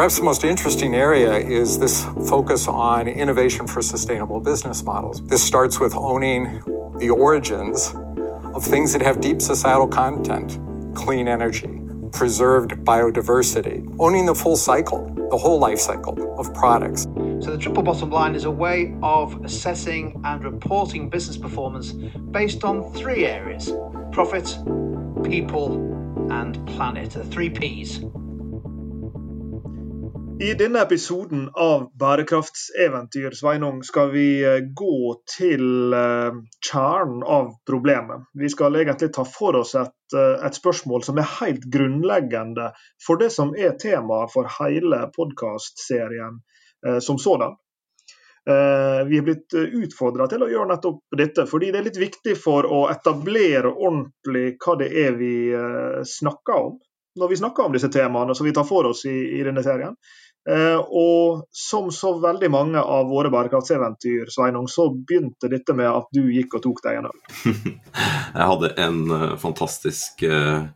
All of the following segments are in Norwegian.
Perhaps the most interesting area is this focus on innovation for sustainable business models. This starts with owning the origins of things that have deep societal content, clean energy, preserved biodiversity, owning the full cycle, the whole life cycle of products. So, the triple bottom line is a way of assessing and reporting business performance based on three areas profit, people, and planet. The three P's. I denne episoden av Bærekraftseventyr Sveinung, skal vi eh, gå til eh, kjernen av problemet. Vi skal egentlig ta for oss et, eh, et, spørsmål som er helt grunnleggende for det som er temaet for hele podkastserien som sådan. Vi er blitt utfordra til å gjøre nettopp dette, fordi det er litt viktig for å etablere ordentlig hva det er vi snakker om når vi snakker om disse temaene som vi tar for oss i, i denne serien. Eh, og som så veldig mange av våre bærekraftseventyr, Sveinung, så begynte dette med at du gikk og tok deg en øl. Jeg hadde en uh, fantastisk uh,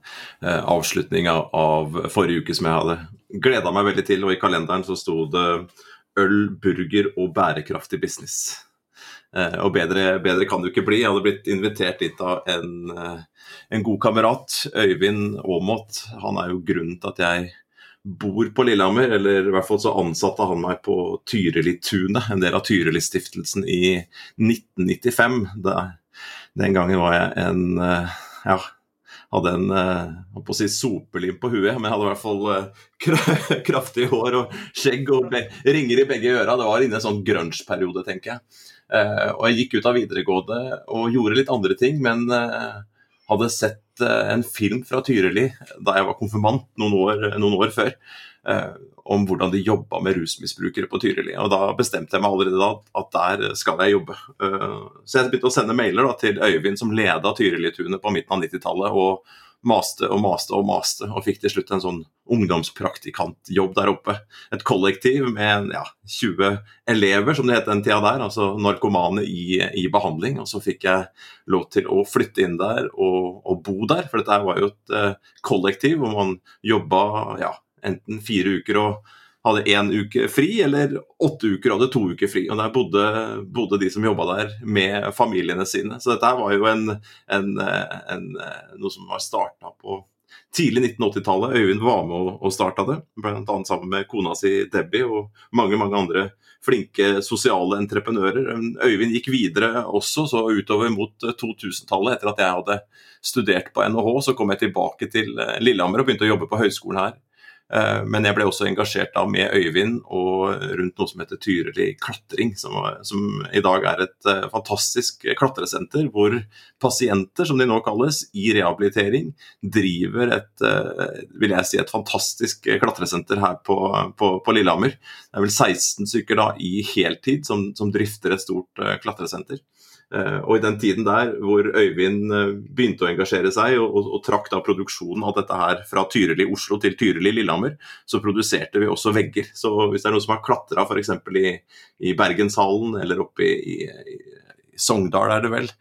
avslutning av, forrige uke som jeg hadde gleda meg veldig til, og i kalenderen så sto det øl, burger og bærekraftig business. Og bedre, bedre, kan det jo ikke bli. Jeg hadde blitt invitert dit av en, en god kamerat, Øyvind Aamodt. Han er jo grunnen til at jeg bor på Lillehammer, eller i hvert fall så ansatte han meg på Tyrili-tunet, en del av Tyrili-stiftelsen i 1995. Da, den gangen var jeg en eh, ja, hadde en holdt på å si sopelim på huet, men hadde i hvert fall uh, kraftig hår og skjegg og ringer i begge øra. Det var inne i en sånn grunge-periode, tenker jeg. Og jeg gikk ut av videregående og gjorde litt andre ting, men hadde sett Eh, en film fra Tyrili da jeg var konfirmant noen år, noen år før, eh, om hvordan de jobba med rusmisbrukere på Tyrili. Og Da bestemte jeg meg allerede da at der skal jeg jobbe. Eh, så jeg begynte å sende mailer da, til Øyvind, som leda Tyrili-tunet på midten av 90-tallet. og maste og maste og maste, og fikk til slutt en sånn ungdomspraktikantjobb der oppe. Et kollektiv med ja, 20 elever, som det het den tida der, altså narkomane i, i, behandling. Og så fikk jeg lov til å flytte inn der og, og bo der, for dette var jo et uh, kollektiv hvor man jobba ja, enten fire uker og hadde én uke fri, eller åtte uker hadde to uker fri. Og Der bodde, bodde de som jobba der, med familiene sine. Så dette var jo en, en, en, noe som var starta på tidlig 1980-tallet. Øyvind var med og starta det, bl.a. sammen med kona si Debbie og mange mange andre flinke sosiale entreprenører. Øyvind gikk videre også, så utover mot 2000-tallet. Etter at jeg hadde studert på NHH, så kom jeg tilbake til Lillehammer og begynte å jobbe på høyskolen her. Eh, men jeg ble også engasjert da med Øyvind og rundt noe som heter Tyrili klatring, som, som, i dag er et uh, fantastisk klatresenter hvor pasienter, som de nå kalles, i rehabilitering driver et, uh, vil jeg si, et fantastisk klatresenter her på, på, på, Lillehammer. Det er vel 16 stykker da i heltid som, som drifter et stort klatresenter. Eh, og i den tiden der hvor Øyvind eh, begynte å engasjere seg og, og, og trakk da produksjonen av dette her fra Tyrili Oslo til Tyrili Lillehammer, så produserte vi også vegger. Så hvis det er noen som har klatra f.eks. I, i Bergenshallen eller oppe i, i, i Sogndal, er det vel,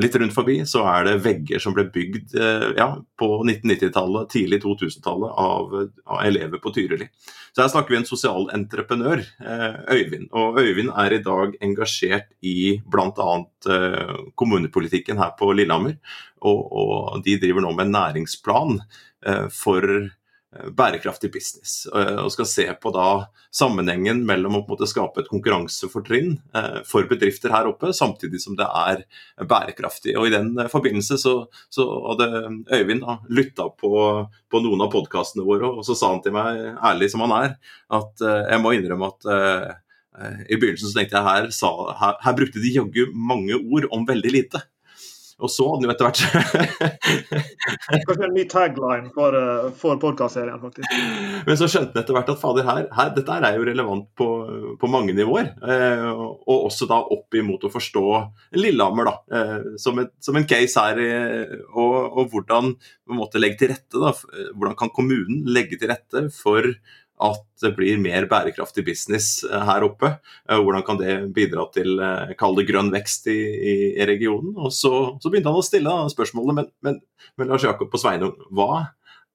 litt rundt forbi så er det vegger som ble bygd eh, ja, på 1990-tallet, tidlig 2000-tallet av, av, elever på Tyrili. Så her snakker vi en sosial entreprenør, eh, Øyvind. Og Øyvind er i dag engasjert i bl.a. Eh, kommunepolitikken her på Lillehammer. Og, og, de driver nå med en næringsplan eh, for Eh, bærekraftig business. Eh, og skal se på da sammenhengen mellom å på en måte skape et konkurransefortrinn eh, for bedrifter her oppe, samtidig som det er bærekraftig. Og I den forbindelse så, så hadde Øyvind lytta på, på, noen av podkastene våre, og så sa han til meg, ærlig som han er, at jeg må innrømme at i begynnelsen så tenkte jeg her, sa, her, her brukte de jaggu mange ord om veldig lite. Og så hadde den jo etter hvert Kanskje en ny tagline for, eh, for podkastserien, faktisk. Men så skjønte han etter hvert at fader, her, her, dette er jo relevant på, på mange nivåer. Eh, og også da opp imot å forstå Lillehammer da, eh, som, et, som, en case her. Eh, og, og, hvordan man måtte legge til rette. da, Hvordan kan kommunen legge til rette for at det blir mer bærekraftig business eh, her oppe. Eh, hvordan kan det bidra til eh, kall det grønn vekst i, i, regionen? Og så, så, begynte han å stille spørsmålet, men, men, men Lars Jakob og Sveinung, hva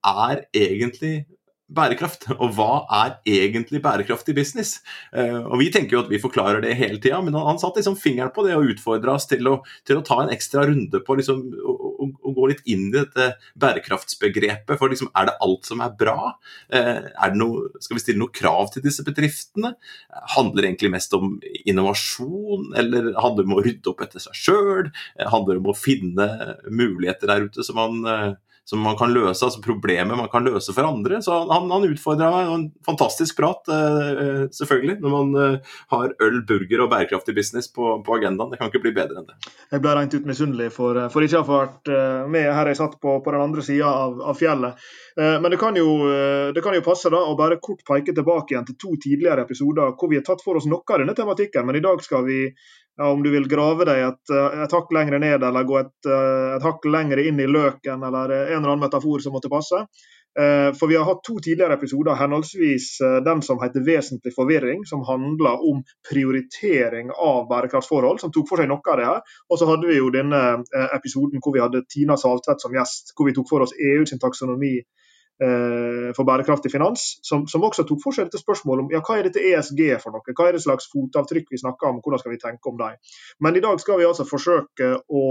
er egentlig bærekraft. Og hva er egentlig bærekraftig business? Og Vi tenker jo at vi forklarer det hele tida, men han, satte liksom fingeren på det og utfordra oss til å, til å, ta en ekstra runde på liksom, gå litt inn i dette bærekraftsbegrepet. For liksom, er det alt som er bra? Er er noe, skal vi stille noe krav til disse bedriftene? Handler det egentlig mest om innovasjon, eller handler det om å rydde opp etter seg sjøl? Handler det om å finne muligheter der ute som man som man kan løse, altså problemer man kan løse for andre. Så han, han utfordra meg. En fantastisk prat, eh, selvfølgelig, når man eh, har øl, burger og bærekraftig business på, på, agendaen. Det kan ikke bli bedre enn det. Jeg ble rent ut misunnelig for, for ikke å ha vært med her jeg satt på, på den andre sida av, av, fjellet. Men det kan, jo, det kan, jo, passe da, å bare kort peke tilbake igjen til to tidligere episoder hvor vi har tatt for oss noe av denne tematikken. Men i dag skal vi om du vil grave deg et, eh, et hakk lenger ned eller gå et, eh, et, hakk lenger inn i løken, eller en eller annen metafor som måtte passe. Eh, for vi har hatt to tidligere episoder, henholdsvis den som heter 'Vesentlig forvirring', som handler om prioritering av bærekraftsforhold, som tok for seg noe av det her. Og så hadde vi jo denne episoden hvor vi hadde Tina Saltvedt som gjest, hvor vi tok for oss EU sin taksonomi Eh, for bærekraftig finans, som, som, også tok for seg dette spørsmålet om ja, hva er dette ESG for noe? Hva er det slags fotavtrykk vi snakker om, hvordan skal vi tenke om dem? Men i dag skal vi altså forsøke å,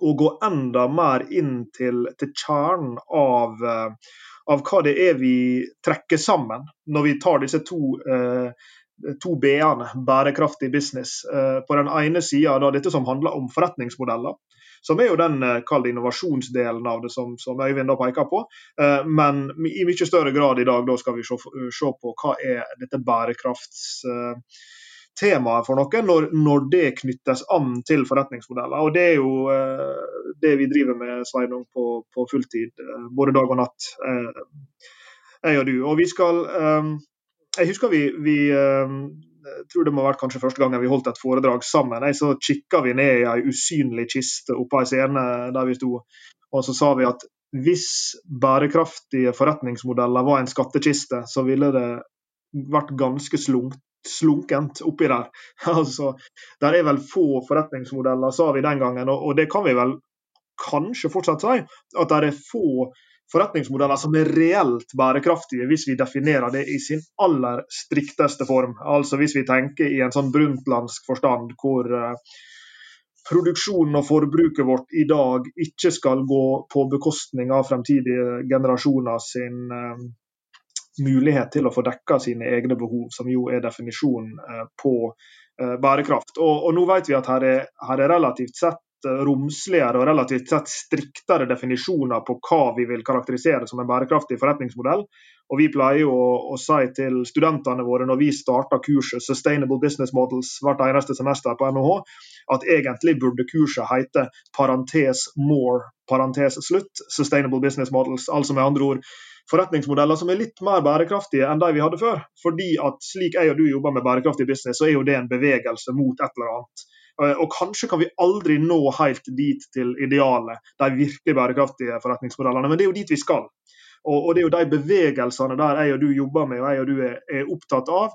å gå enda mer inn til, til kjernen av, uh, av, hva det er vi trekker sammen når vi tar disse to eh, to B-ene, bærekraftig business. På den ene sida dette som handler om forretningsmodeller som er jo den eh, kall innovasjonsdelen av det som, som Øyvind da peker på. Eh, men i mye større grad i dag da skal vi se, se på hva er dette bærekraftstemaet for noe, når, når, det knyttes an til forretningsmodeller. Og Det er jo det vi driver med Sveinung, på, på fulltid, både dag og natt, jeg og du. Og vi skal Jeg husker vi, vi jeg tror det må ha vært kanskje første gangen vi holdt et foredrag sammen. Jeg så kikka vi ned i ei usynlig kiste oppe ei scene der vi sto, og så sa vi at hvis bærekraftige forretningsmodeller var en skattkiste, så ville det vært ganske slunkt slunkent oppi der. altså, Der er vel få forretningsmodeller, sa vi den gangen, og, og det kan vi vel kanskje fortsatt si. At det er få forretningsmodeller som er reelt bærekraftige, hvis vi definerer det i sin aller strikteste form. Altså hvis vi tenker i en sånn brundtlandsk forstand, hvor uh, produksjonen og forbruket vårt i dag ikke skal gå på bekostning av fremtidige generasjoner sin uh, mulighet til å få dekka sine egne behov, som jo er definisjonen uh, på bærekraft. Og, og, nå vet vi at her er, her er relativt sett Eh, romsligere og relativt sett striktere definisjoner på hva vi vil karakterisere som en bærekraftig forretningsmodell. Og Vi pleier å, å si til studentene våre når vi starter kurset Sustainable Business Models hvert eneste semester på NHH, at egentlig burde kurset hete parentes more, parentes slutt, Sustainable Business Models. Altså med andre ord forretningsmodeller som er litt mer bærekraftige enn de vi hadde før. Fordi at slik jeg og du jobber med bærekraftig business, så er jo det en bevegelse mot et eller annet. Eh, og kanskje kan vi aldri nå helt dit til idealet, de virkelig bærekraftige forretningsmodellene, men det er jo dit vi skal. Og, det er jo de bevegelsene der jeg og du jobber med og jeg og du er, opptatt av.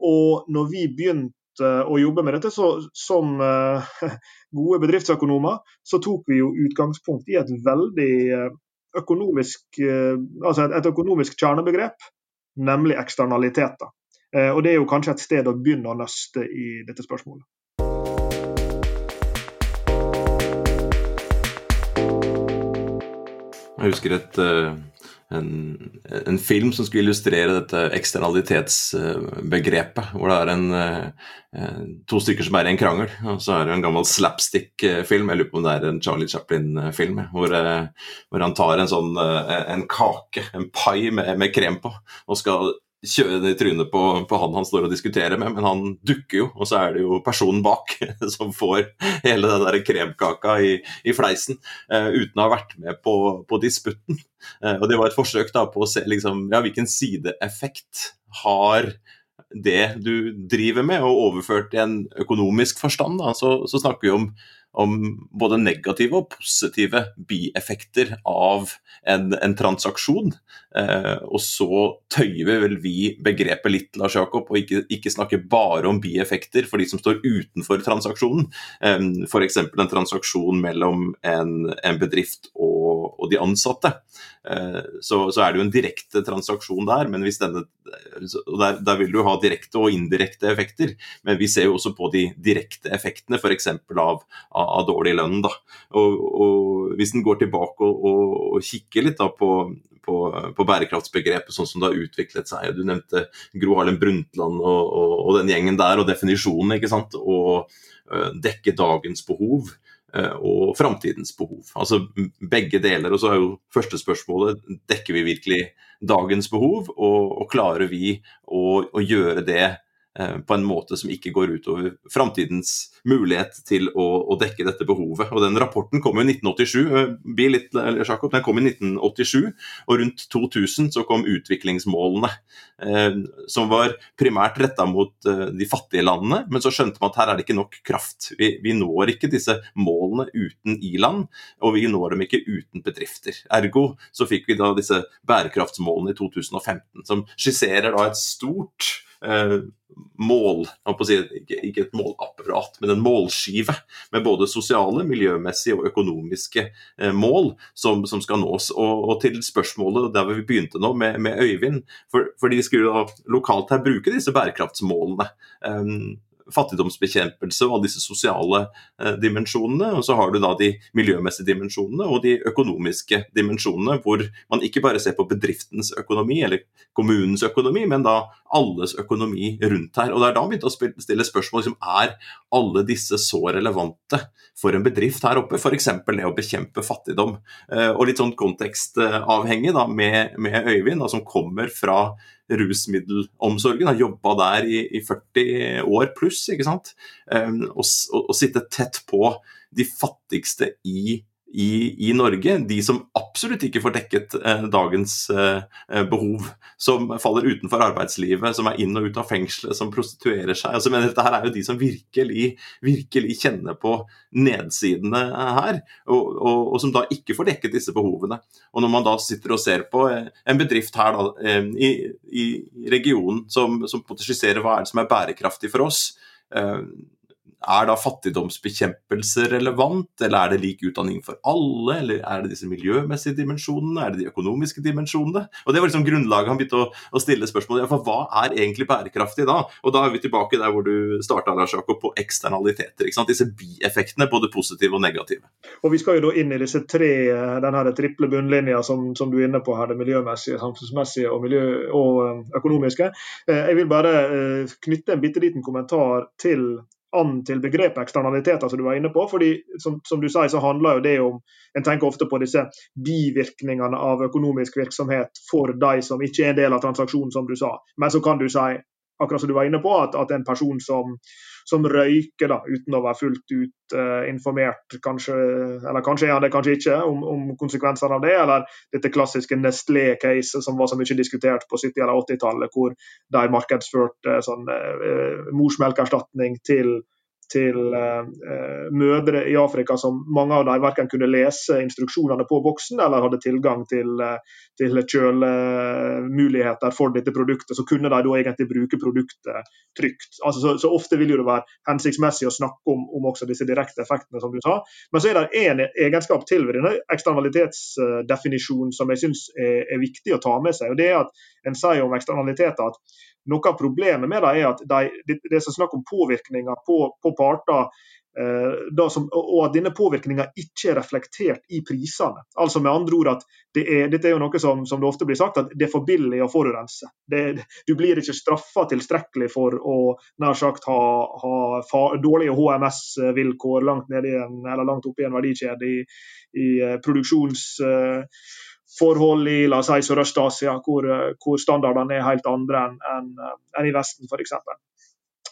Og når vi begynte å jobbe med dette så, som uh, gode bedriftsøkonomer, så tok vi jo utgangspunkt i et veldig eh, økonomisk, altså et, økonomisk kjernebegrep, nemlig eksternaliteter. Og Det er jo kanskje et sted å begynne å nøste i dette spørsmålet. Jeg husker et, eh, en, en, film som skulle illustrere dette eksternalitetsbegrepet. Hvor det er en, eh, to stykker som er i en krangel, og så er det en gammel slapstick-film. Jeg lurer på om det er en Charlie Chaplin-film. Hvor, eh, hvor, han tar en sånn en kake, en pai med, med krem på, og skal kjøre det i trynet på, på, han han står og diskuterer med, men han dukker jo, og så er det jo personen bak som får hele den der kremkaka i, i fleisen uh, uten å ha vært med på, på disputten. Uh, og Det var et forsøk da på å se liksom, ja, hvilken sideeffekt har det du driver med, og overført i en økonomisk forstand, da, så, så snakker vi om om både negative og positive bieffekter av en, en transaksjon. Eh, og så tøyer vi vel vi begrepet litt, Lars Jakob, og ikke, ikke snakker bare om bieffekter for de som står utenfor transaksjonen. Eh, F.eks. en transaksjon mellom en, en bedrift og og, de ansatte. Eh, så, så, er det jo en direkte transaksjon der, men denne, der, der, vil du ha direkte og indirekte effekter. Men vi ser jo også på de direkte effektene, f.eks. Av, av, av dårlig lønn. Da. Og, og Hvis en går tilbake og, og, og kikker litt da på på, på, bærekraftsbegrepet sånn som det har utviklet seg. Du nevnte Gro Harlem Brundtland og, og, og, den gjengen der og definisjonen. ikke sant? Og uh, dekke dagens behov uh, og framtidens behov. Altså begge deler. Og så er jo første spørsmålet dekker vi virkelig dagens behov, og, og klarer vi å, å gjøre det på en måte som ikke går utover framtidens mulighet til å, å, dekke dette behovet. Og Den rapporten kom i 1987, eh, litt, Jacob, den kom i 1987, og rundt 2000 så kom utviklingsmålene. Eh, som var primært retta mot eh, de fattige landene, men så skjønte man at her er det ikke nok kraft. Vi, vi når ikke disse målene uten i-land, og vi når dem ikke uten bedrifter. Ergo så fikk vi da disse bærekraftsmålene i 2015, som skisserer da et stort eh, mål, si, ikke, ikke, et målapparat, men en målskive med både sosiale, miljømessige og økonomiske eh, mål som, som, skal nås. Og, og, til spørsmålet der vi begynte nå med, med Øyvind, for, for de skulle da lokalt her bruke disse bærekraftsmålene. Um, fattigdomsbekjempelse og alle disse sosiale eh, dimensjonene. Og så har du da de miljømessige dimensjonene og de økonomiske dimensjonene, hvor man ikke bare ser på bedriftens økonomi eller kommunens økonomi, men da alles økonomi rundt her. Og det er da man begynte å stille spørsmål liksom, er alle disse så relevante for en bedrift her oppe, f.eks. det å bekjempe fattigdom. Eh, og litt sånn kontekstavhengig da, med, med Øyvind, da, som kommer fra rusmiddelomsorgen, har jobba der i, i, 40 år pluss, ikke sant. Um, og, sitte tett på de fattigste i i, i, Norge, de som absolutt ikke får dekket eh, dagens eh, behov. Som faller utenfor arbeidslivet, som er inn og ut av fengselet, som prostituerer seg. Altså, men dette her er jo de som virkelig, virkelig kjenner på nedsidene her, og, og, og, som da ikke får dekket disse behovene. Og når man da sitter og ser på eh, en bedrift her da, eh, i, i, regionen som, som skisserer hva er det som er bærekraftig for oss, eh, er da fattigdomsbekjempelse relevant, eller er det lik utdanning for alle, eller er det disse miljømessige dimensjonene, er det de økonomiske dimensjonene? Og Det var liksom grunnlaget han begynte å, å stille spørsmål ja, for hva er egentlig bærekraftig da? Og da er vi tilbake der hvor du starta, Lars Jakob, på eksternaliteter. ikke sant? Disse bieffektene, både positive og negative. Og Vi skal jo da inn i disse tre, den her triple bunnlinja som, som, du er inne på her, det miljømessige, samfunnsmessige og, miljø, og økonomiske. Eh, jeg vil bare eh, knytte en bitte liten kommentar til an til begrepet eksternaliteter, som du var inne på. fordi som, som, du sier, så handler jo det om En tenker ofte på disse bivirkningene av økonomisk virksomhet for de som ikke er en del av transaksjonen, som du sa. Men så kan du si, akkurat som du var inne på, at, at en person som som røyker da, uten å være fullt ut uh, informert, kanskje, eller kanskje er han det, kanskje ikke, om, om konsekvensene av det. Eller dette klassiske Nestlé-caset som var så mye diskutert på 70- eller 80-tallet, hvor de markedsførte sånn, uh, morsmelkerstatning til til uh, mødre i Afrika som mange av dem verken kunne lese instruksjonene på boksen eller hadde tilgang til, uh, til kjølemuligheter for dette produktet, så kunne de da egentlig bruke produktet trygt. Altså, så, så, Ofte vil det være hensiktsmessig å snakke om, om, også disse direkte effektene, som du sa. Men så er det en egenskap til ved denne eksternalitetsdefinisjonen som jeg syns er, er viktig å ta med seg. og det er at En sier om eksternaliteter at noe av problemet med det er at de, det, det er snakk om påvirkninger på, på parter eh, som, og at denne påvirkninga ikke er reflektert i prisene. Altså med andre ord at det er, Dette er jo noe som, som, det ofte blir sagt, at det er for billig å forurense. Det, du blir ikke straffa tilstrekkelig for å nær sagt ha, ha dårlige HMS-vilkår langt, langt oppe i en verdikjede i, i eh, produksjons... Uh, forhold i la oss si Sørøst-Asia, hvor, hvor, standardene er helt andre enn en, en i Vesten f.eks.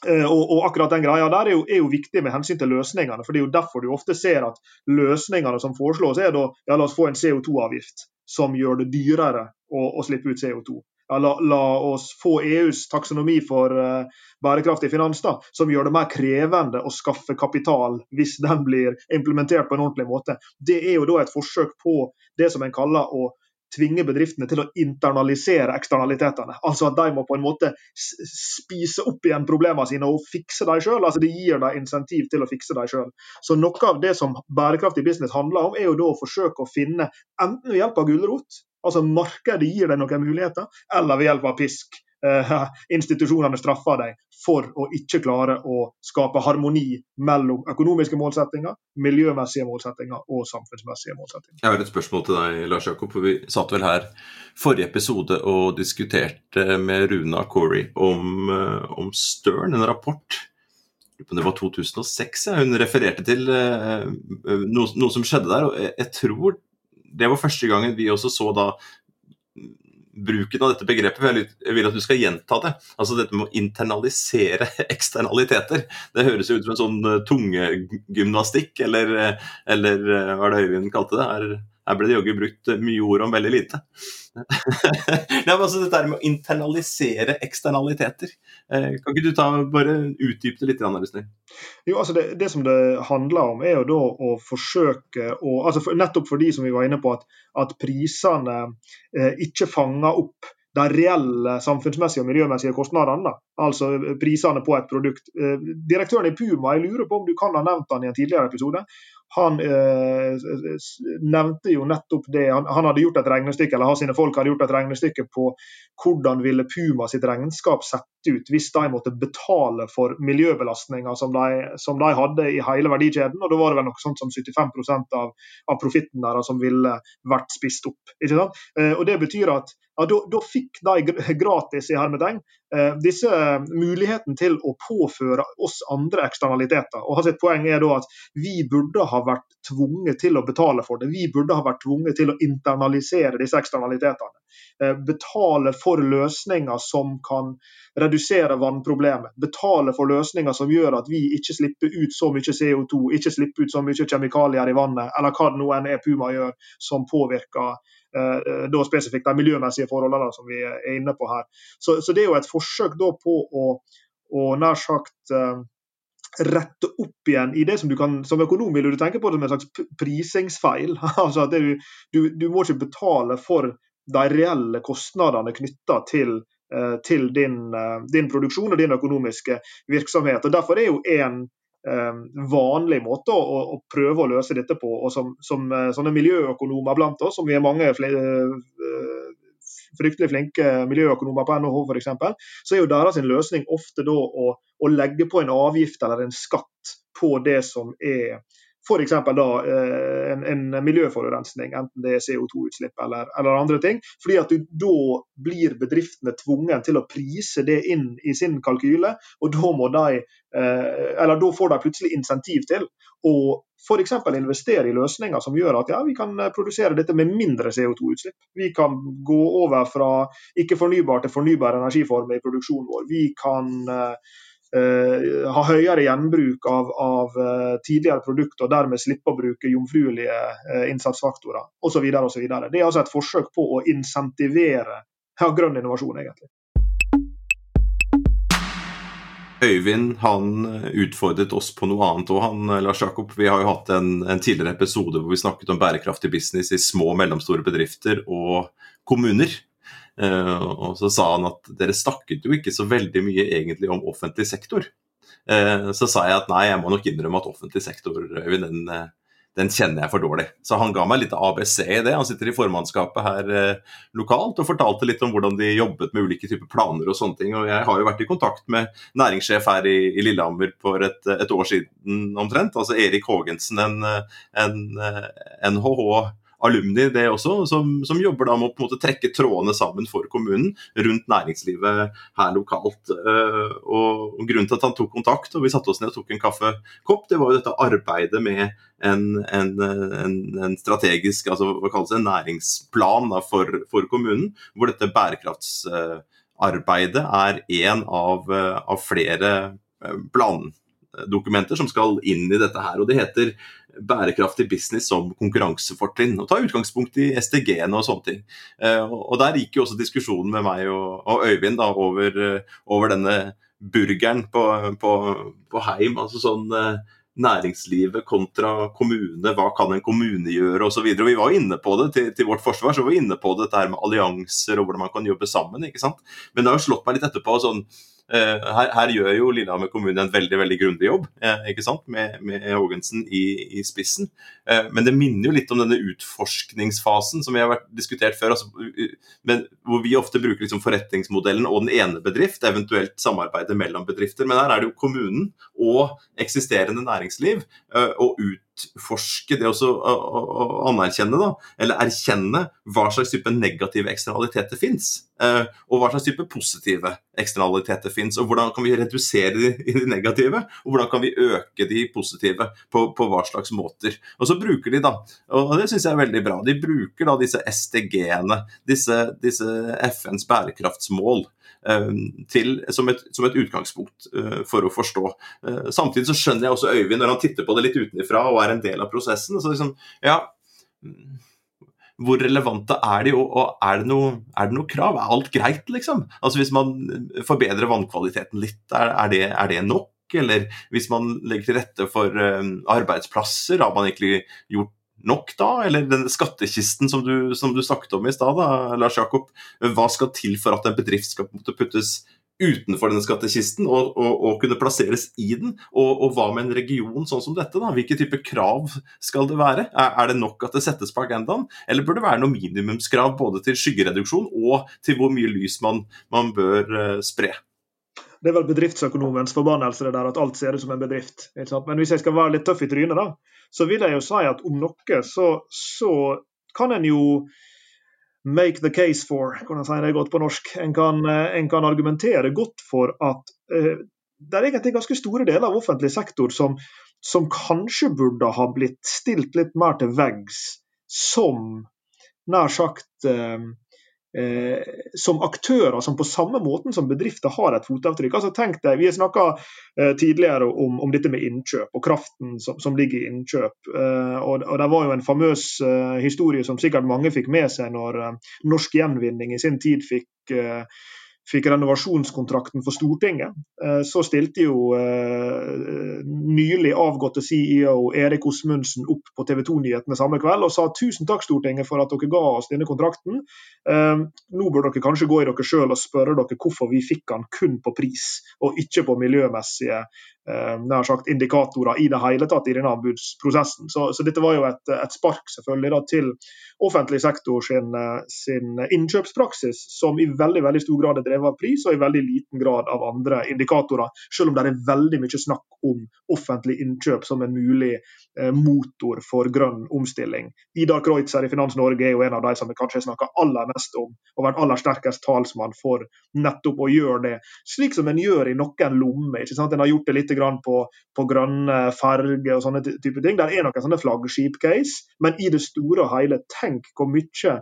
Eh, og, og, akkurat den greia der er jo, er jo, viktig med hensyn til løsningene. for Det er jo derfor du ofte ser at løsningene som foreslås, er da ja, la oss få en CO2-avgift som gjør det dyrere å, å slippe ut CO2. Ja, la, la, oss få EUs taksonomi for uh, bærekraftig finans, da, som gjør det mer krevende å skaffe kapital hvis den blir implementert på en ordentlig måte. Det er jo da et forsøk på det som en kaller å tvinge bedriftene til å internalisere eksternalitetene. Altså at de må på en måte spise opp igjen problemene sine og fikse dem sjøl. Altså det gir dem insentiv til å fikse dem sjøl. Så noe av det som bærekraftig business handler om, er jo da å forsøke å finne, enten ved hjelp av gulrot, altså markedet gir deg noen muligheter, eller ved hjelp av pisk eh, institusjonene straffer deg for å ikke klare å skape harmoni mellom økonomiske målsettinger, miljømessige målsettinger og samfunnsmessige målsettinger. Jeg har et spørsmål til deg, Lars Jakob. for Vi satt vel her forrige episode og diskuterte med Runa Corey om, eh, om Stern, en rapport det var 2006 ja. hun refererte til uh, noe, noe, som skjedde der. og jeg, tror det var første gangen vi også så da bruken av dette begrepet. Jeg vil at du skal gjenta det. Altså dette med å internalisere eksternaliteter. Det høres jo ut som en sånn eh, tungegymnastikk, eller, eh, eller eh, hva er det Øyvind kalte det? Her, her ble det jaggu brukt mye ord om veldig lite. det men altså Dette med å internalisere eksternaliteter. kan ikke du ta, bare utdype det litt? Anne jo, altså det, det, som det handler om, er jo da å forsøke å altså for, Nettopp fordi som vi var inne på, at, at prisene eh, ikke fanger opp de reelle samfunnsmessige og miljømessige kostnadene. Altså prisene på et produkt. Eh, direktøren i Puma, jeg lurer på om du kan ha nevnt han i en tidligere episode han eh, nevnte jo nettopp det. Han, han, hadde gjort et regnestykke, eller sine folk hadde gjort et regnestykke på hvordan ville Puma sitt regnskap sett ut hvis de måtte betale for miljøbelastninger som de, som de hadde i hele verdikjeden. og Da var det vel noe sånt som 75% av, av profitten deres som ville vært spist opp. Eh, og Det betyr at ja, da, fikk de gratis i hermetegn disse muligheten til å påføre oss andre eksternaliteter. Og hans Poeng er da at vi burde ha vært tvunget til å betale for det. Vi burde ha vært tvunget til å internalisere disse eksternalitetene. Eh, betale for løsninger som kan redusere vannproblemet. Betale for løsninger som gjør at vi ikke slipper ut så mye CO2, ikke slipper ut så mye kjemikalier i vannet, eller hva det nå enn er Puma gjør som påvirker eh, da spesifikt de miljømessige forholdene som vi er inne på her. Så, så det er jo et forsøk da på å, å nær sagt eh, rette opp igjen i det som du kan Som økonom vil du tenke på det som en slags prisingsfeil. altså at du, du, du, må ikke betale for de reelle kostnadene knytta til, eh, til din, eh, din, produksjon og din økonomiske virksomhet. Og Derfor er jo en eh, vanlig måte å, å, prøve å løse dette på, og som, som sånne miljøøkonomer blant oss, som vi er mange fryktelig flinke miljøøkonomer på NHH f.eks., så er jo deres løsning ofte da å, å legge på en avgift eller en skatt på det som er F.eks. da eh, en, en, miljøforurensning, enten det er CO2-utslipp eller, eller, andre ting. fordi at du, Da blir bedriftene tvunget til å prise det inn i sin kalkyle, og da, må de, eh, eller da får de plutselig insentiv til å f.eks. investere i løsninger som gjør at ja, vi kan produsere dette med mindre CO2-utslipp. Vi kan gå over fra ikke-fornybar til fornybar energiform i produksjonen vår. Vi kan eh, Eh, ha høyere gjenbruk av, av eh, tidligere produkter og dermed slippe å bruke jomfruelige uh, innsatsfaktorer osv. Det er altså et forsøk på å insentivere ja, grønn innovasjon, egentlig. Øyvind han utfordret oss på noe annet. han, Lars Jakob, Vi har jo hatt en, en, tidligere episode hvor vi snakket om bærekraftig business i små og mellomstore bedrifter og kommuner. Eh, og så sa han at dere snakket jo ikke så veldig mye egentlig om offentlig sektor. Eh, så sa jeg at nei, jeg må nok innrømme at offentlig sektor, den, eh, den, kjenner jeg for dårlig. Så han ga meg litt ABC i det. Han sitter i formannskapet her lokalt og fortalte litt om hvordan de jobbet med ulike typer planer og sånne ting. Og jeg har jo vært i kontakt med næringssjef her i, i Lillehammer for et, et, år siden omtrent. Altså Erik Haagensen, en, en NHH alumni det også, som, som jobber da med å på en måte trekke trådene sammen for kommunen rundt næringslivet her lokalt. Uh, og Grunnen til at han tok kontakt og vi satte oss ned og tok en kaffekopp, det var jo dette arbeidet med en, en, en, en strategisk, altså hva kalles det, en næringsplan da, for, for, kommunen, hvor dette bærekraftsarbeidet er én av, av flere eh, plandokumenter som skal inn i dette her. og Det heter bærekraftig business som konkurransefortrinn. Og ta utgangspunkt i SDG-ene og sånne ting. Eh, og Der gikk jo også diskusjonen med meg og, Øyvind da, over, eh, over, denne burgeren på, på, på Heim. altså sånn næringslivet kontra kommune, hva kan en kommune gjøre osv. Vi var inne på det til, til, vårt forsvar, så var vi inne på dette her med allianser og hvordan man kan jobbe sammen. ikke sant? Men det har jo slått meg litt etterpå sånn Eh, her, her, gjør jo Lillehammer kommune en veldig veldig grundig jobb eh, ikke sant? med, med Haagensen i, i, spissen. Eh, men det minner jo litt om denne utforskningsfasen som vi har vært diskutert før. Altså, men, hvor vi ofte bruker liksom forretningsmodellen og den ene bedrift, eventuelt samarbeide mellom bedrifter. Men her er det jo kommunen og eksisterende næringsliv og ut utforske det også å, å, anerkjenne, da, eller erkjenne hva slags type negative eksternaliteter fins. Eh, og hva slags type positive eksternaliteter fins. Og hvordan kan vi redusere de, de, negative, og hvordan kan vi øke de positive på, på hva slags måter. Og så bruker de da, og det syns jeg er veldig bra, de bruker da disse SDG-ene, disse, disse FNs bærekraftsmål. Eh, til, som, et, som, et, utgangspunkt uh, for å forstå. Uh, samtidig så skjønner jeg også Øyvind når han titter på det litt utenfra og er en del av prosessen. så liksom, ja, hvor relevante er de, og, er, det noe, er, det noe, krav? Er alt greit, liksom? Altså Hvis man forbedrer vannkvaliteten litt, er, er, det, er det, nok? Eller hvis man legger til rette for arbeidsplasser, har man egentlig gjort nok da? Eller den skattkisten som du, som du snakket om i stad, Lars Jakob. Hva skal til for at en bedrift skal puttes utenfor denne skattkisten og, og, og, kunne plasseres i den? Og, og, hva med en region sånn som dette? da? Hvilke type krav skal det være? Er, er, det nok at det settes på agendaen, eller bør det være noen minimumskrav både til skyggereduksjon og til hvor mye lys man, man bør uh, spre? Det er vel bedriftsøkonomens forbannelse det der at alt ser ut som en bedrift. Men hvis jeg skal være litt tøff i trynet, da, så vil jeg jo si at om noe så, så kan en jo make the case for, kan jeg si det godt på norsk. En kan, eh, en kan argumentere godt for at uh, det er egentlig ganske store deler av offentlig sektor som, som kanskje burde ha blitt stilt litt mer til veggs som nær sagt uh, eh, som aktører som på samme måten som bedrifter har et fotavtrykk. Altså tenk deg, Vi har snakka eh, tidligere om, om, dette med innkjøp og kraften som, som ligger i innkjøp. Eh, og, og, Det var jo en famøs eh, historie som sikkert mange fikk med seg når eh, Norsk Gjenvinning i sin tid fikk fikk renovasjonskontrakten for Stortinget, eh, så stilte jo eh, nylig avgåtte CEO Erik Osmundsen opp på TV 2-nyhetene samme kveld og sa tusen takk Stortinget for at dere ga oss denne kontrakten. Eh, nå bør dere kanskje gå i dere sjøl og spørre dere hvorfor vi fikk den kun på pris og ikke på miljømessige nær sagt indikatorer i det hele tatt i denne anbudsprosessen. Så, så dette var jo et, et spark selvfølgelig da, til offentlig sektor sin, sin, innkjøpspraksis, som i veldig veldig stor grad er drevet av pris, og i veldig liten grad av andre indikatorer. Selv om det er veldig mye snakk om offentlig innkjøp som en mulig eh, motor for grønn omstilling. Idar Kreutzer i Finans Norge er jo en av de som vi kanskje snakker aller mest om, og vært aller sterkest talsmann for nettopp å gjøre det, slik som en gjør i noen lommer. ikke sant? En har gjort det litt på, på grønne farger og sånne type ting. Der er noen sånne flaggskip-case, men i det store og hele, tenk hvor mye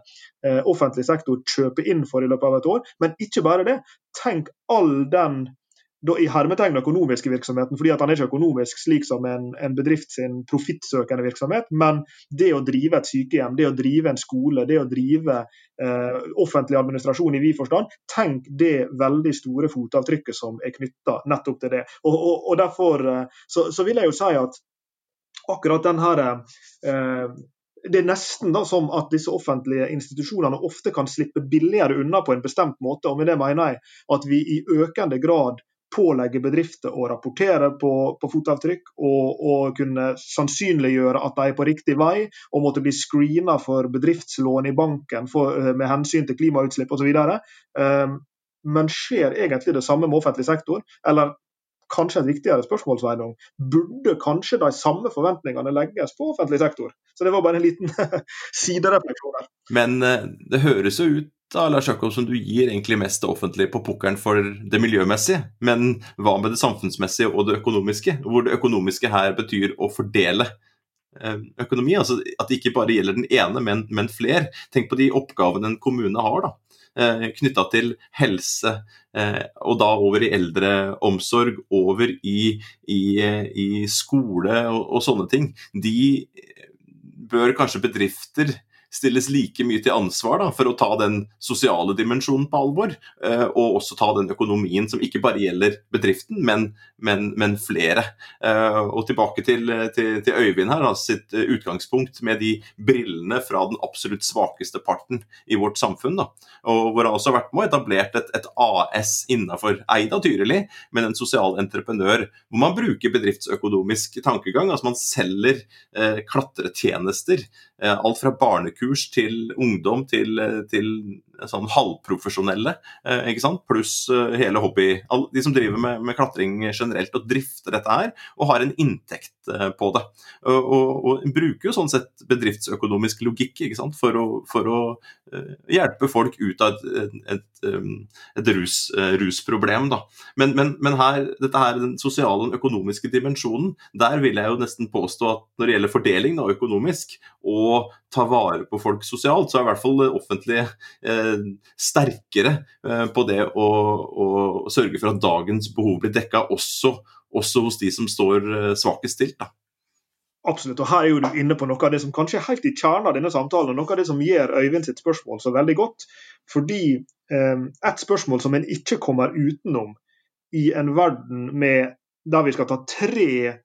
eh, offentlig sektor kjøper inn for i løpet av et år. Men ikke bare det. Tenk all den i hermetegn økonomiske virksomheten, fordi at han er ikke økonomisk slik som en, en bedrift sin profittsøkende virksomhet, men det å drive et sykehjem, det å drive en skole, det å drive eh, offentlig administrasjon i vid forstand, tenk det veldig store fotavtrykket som er knytta nettopp til det. Og, og, og Derfor eh, så, så, vil jeg jo si at akkurat den her eh, det er nesten da som at disse offentlige institusjonene ofte kan slippe billigere unna på en bestemt måte. og Med det mener jeg at vi i økende grad pålegger bedrifter å rapportere på, på fotavtrykk og, og, kunne sannsynliggjøre at de er på riktig vei, og måtte bli screena for bedriftslån i banken for, eh, med hensyn til klimautslipp osv. Um, men skjer egentlig det samme med offentlig sektor? Eller kanskje et viktigere spørsmål, Sveinung. Burde kanskje de samme forventningene legges på offentlig sektor? Så det var bare en liten siderefleksjon der. Men eh, det høres jo ut da, Lars Jakob, som du gir egentlig mest det offentlige på pukkelen for det miljømessige. Men hva med det samfunnsmessige og det økonomiske? Hvor det økonomiske her betyr å fordele eh, økonomi. altså At det ikke bare gjelder den ene, men, men flere. Tenk på de oppgavene en kommune har. da knytta til helse, eh, og da over i eldreomsorg, over i, i, i skole og, og, sånne ting. De bør kanskje bedrifter stilles like mye til ansvar da, for å ta den sosiale dimensjonen på alvor. Eh, og også ta den økonomien som ikke bare gjelder bedriften, men, men, men flere. Eh, og tilbake til, til, til Øyvind her, altså sitt utgangspunkt med de brillene fra den absolutt svakeste parten i vårt samfunn. Da. Og hvor han også har vært med og etablert et, et AS innenfor Eida Tyrili, men en sosial entreprenør, hvor man bruker bedriftsøkonomisk tankegang. altså Man selger eh, klatretjenester. Eh, alt fra barnekurs til ungdom til, eh, til sånn halvprofesjonelle, eh, ikke sant? pluss eh, hele hobby De som driver med, med, klatring generelt og drifter dette her, og har en inntekt eh, på det. Og, og, og bruker jo sånn sett bedriftsøkonomisk logikk ikke sant? For, å, for å hjelpe folk ut av et, et, et rus, rusproblem. Da. Men, men, men, her, dette her, den sosiale og økonomiske dimensjonen, der vil jeg jo nesten påstå at når det gjelder fordeling da, økonomisk, og ta vare på folk sosialt, så er i hvert fall det offentlige eh, sterkere eh, på det å, å, sørge for at dagens behov blir dekka også, også, hos de som står eh, svakest stilt. Da. Absolutt, og her er jo du inne på noe av det som kanskje er helt i kjernen av denne samtalen, og noe av det som gjør Øyvind sitt spørsmål så veldig godt. Fordi eh, et spørsmål som en ikke kommer utenom i en verden med, der vi skal ta tre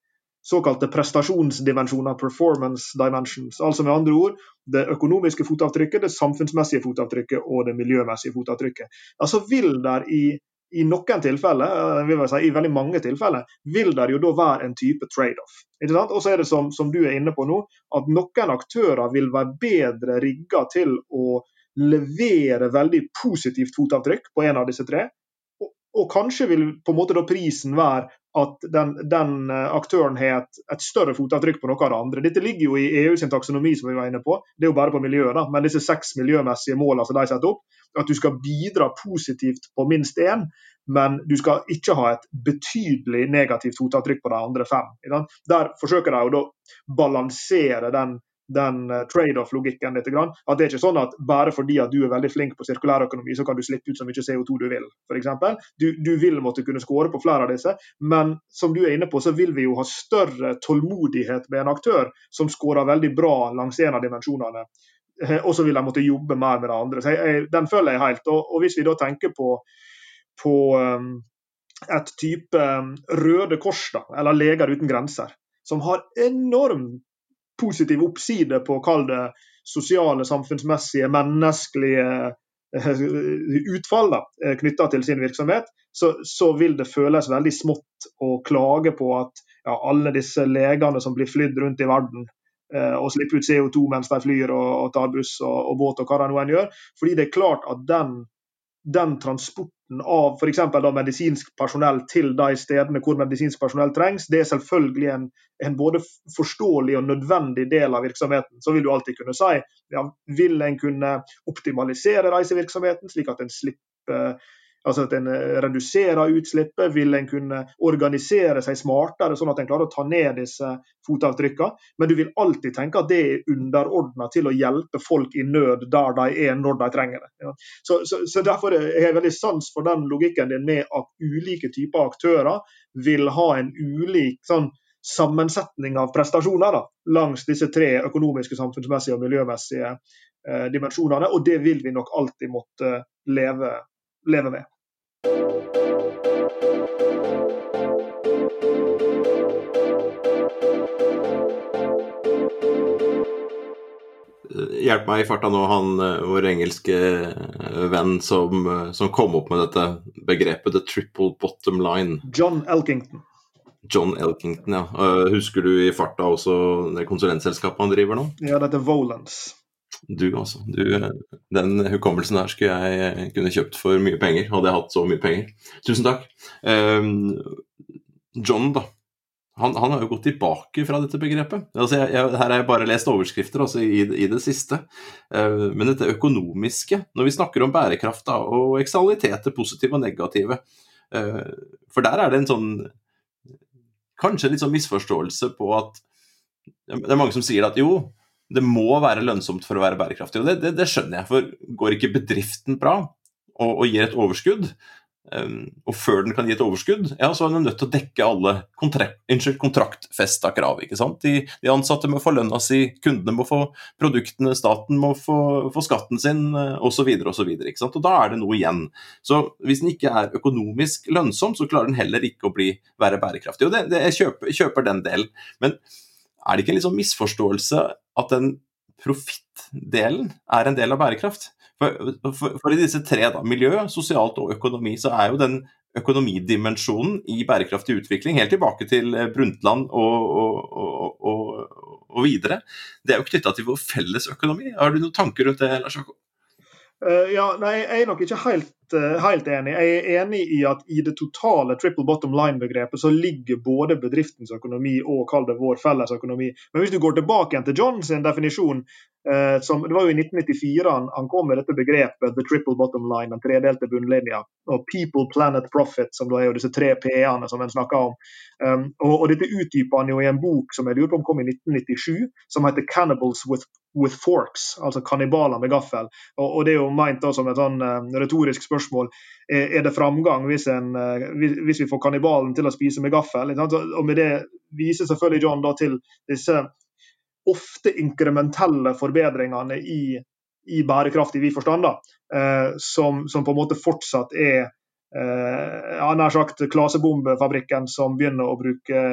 såkalte prestasjonsdimensjoner, performance dimensions. Altså med andre ord det økonomiske fotavtrykket, det samfunnsmessige fotavtrykket og det miljømessige fotavtrykket. Altså vil der i, i noen tilfeller, vil vil si, i veldig mange tilfeller, vil det jo da være en type trade-off. Og så er det som, som, du er inne på nå, at noen aktører vil være bedre rigga til å levere veldig positivt fotavtrykk på en av disse tre, og kanskje vil på en måte da prisen være at den, den eh, aktøren har et, et, større fotavtrykk på noe av det andre. Dette ligger jo i EU sin taksonomi, som vi var inne på. Det er jo bare på miljøet, da. Men disse seks miljømessige målene som de setter opp, at du skal bidra positivt på minst én, men du skal ikke ha et betydelig negativt fotavtrykk på de andre fem. Der forsøker de å balansere den den uh, trade-off-logikken litt. At det er ikke sånn at bare fordi at du er veldig flink på sirkulærøkonomi, så kan du slippe ut så mye CO2 du vil, f.eks. Du, du vil måtte kunne skåre på flere av disse, men som du er inne på, så vil vi jo ha større tålmodighet med en aktør som skårer veldig bra langs en av dimensjonene. Eh, og så vil de måtte jobbe mer med det andre. Så jeg, jeg, den føler jeg helt. Og, og, hvis vi da tenker på, på um, et type um, Røde Kors, da, eller Leger uten grenser, som har enormt positiv oppside på kall det sosiale, samfunnsmessige, menneskelige eh, utfall da, eh, knytta til sin virksomhet, så, så, vil det føles veldig smått å klage på at ja, alle disse legene som blir flydd rundt i verden eh, og slipper ut CO2 mens de flyr og, og tar buss og, og, båt og hva de nå enn gjør. Fordi det er klart at den den transporten av f.eks. medisinsk personell til de stedene hvor medisinsk personell trengs, det er selvfølgelig en, en, både forståelig og nødvendig del av virksomheten. Så vil du alltid kunne si ja, vil en kunne optimalisere reisevirksomheten, slik at en slipper Altså at en eh, reduserer utslippet, vil en kunne organisere seg smartere, sånn at en klarer å ta ned disse fotavtrykkene. Men du vil alltid tenke at det er underordna til å hjelpe folk i nød der de er, når de trenger det. Så, så, så, Derfor er jeg veldig sans for den logikken din med at ulike typer aktører vil ha en ulik sånn, sammensetning av prestasjoner da, langs disse tre økonomiske, samfunnsmessige og miljømessige eh, dimensjonene. Og det vil vi nok alltid måtte leve, leve med. Hjelp meg i farta nå, han eh, vår engelske eh, venn som, eh, som, kom opp med dette begrepet 'the triple bottom line'. John Elkington. John Elkington, ja. Husker du i farta også det konsulentselskapet han driver nå? Ja, det heter Volans. Du, altså. Du, den hukommelsen der skulle jeg kunne kjøpt for mye penger, hadde jeg hatt så mye penger. Tusen takk. John, da han, han, har jo gått tilbake fra dette begrepet. Altså jeg, jeg, her har jeg bare lest overskrifter altså i, i, det siste. Uh, men dette økonomiske, når vi snakker om bærekraft da, og eksternaliteter, positive og negative uh, For der er det en sånn Kanskje litt sånn misforståelse på at Det er mange som sier at jo, det må være lønnsomt for å være bærekraftig. Og det, det, det skjønner jeg, for går ikke bedriften bra og, og gir et overskudd, Um, og før den kan gi et overskudd, ja, så er den nødt til å dekke alle kontrakt, kontraktfesta krav. ikke sant? De, de, ansatte må få lønna si, kundene må få produktene, staten må få, få skatten sin osv. osv. Og da er det noe igjen. Så hvis den ikke er økonomisk lønnsom, så klarer den heller ikke å bli, være bærekraftig. Og det, det, jeg kjøper, kjøper, den delen. Men er det ikke en liksom misforståelse at den profittdelen er en del av bærekraft? For, for, for, i disse tre, da, miljø, sosialt og økonomi, så er jo den økonomidimensjonen i bærekraftig utvikling, helt tilbake til eh, Brundtland og, og, og, og videre, det er jo knytta til vår felles økonomi. Har du noen tanker rundt det, Lars Jakob? Uh, ja, nei, Jeg er nok ikke helt, uh, helt, enig. Jeg er enig i at i det totale triple bottom line-begrepet så ligger både bedriftens økonomi og kall det vår felles økonomi. Men hvis du går tilbake igjen til John sin definisjon Eh, som, det var jo i 1994 han, han, kom med dette begrepet the triple bottom line, den tredelte bunnlinja. Og people, planet, profit, som da er jo disse tre P-ene som en snakker om. Um, og, og, dette utdyper han jo i en bok som jeg lurer på om kom i 1997, som heter 'Cannibals with, with Forks', altså kannibaler med gaffel. Og, og, det er jo meint da som et sånn uh, retorisk spørsmål. Er, det framgang hvis, en, uh, hvis, vi får kannibalen til å spise med gaffel? Og med det viser selvfølgelig John da til disse ofte inkrementelle forbedringene i, i bærekraftig vid forstand, eh, som, som, på en måte fortsatt er eh, nær sagt klasebombefabrikken som begynner å bruke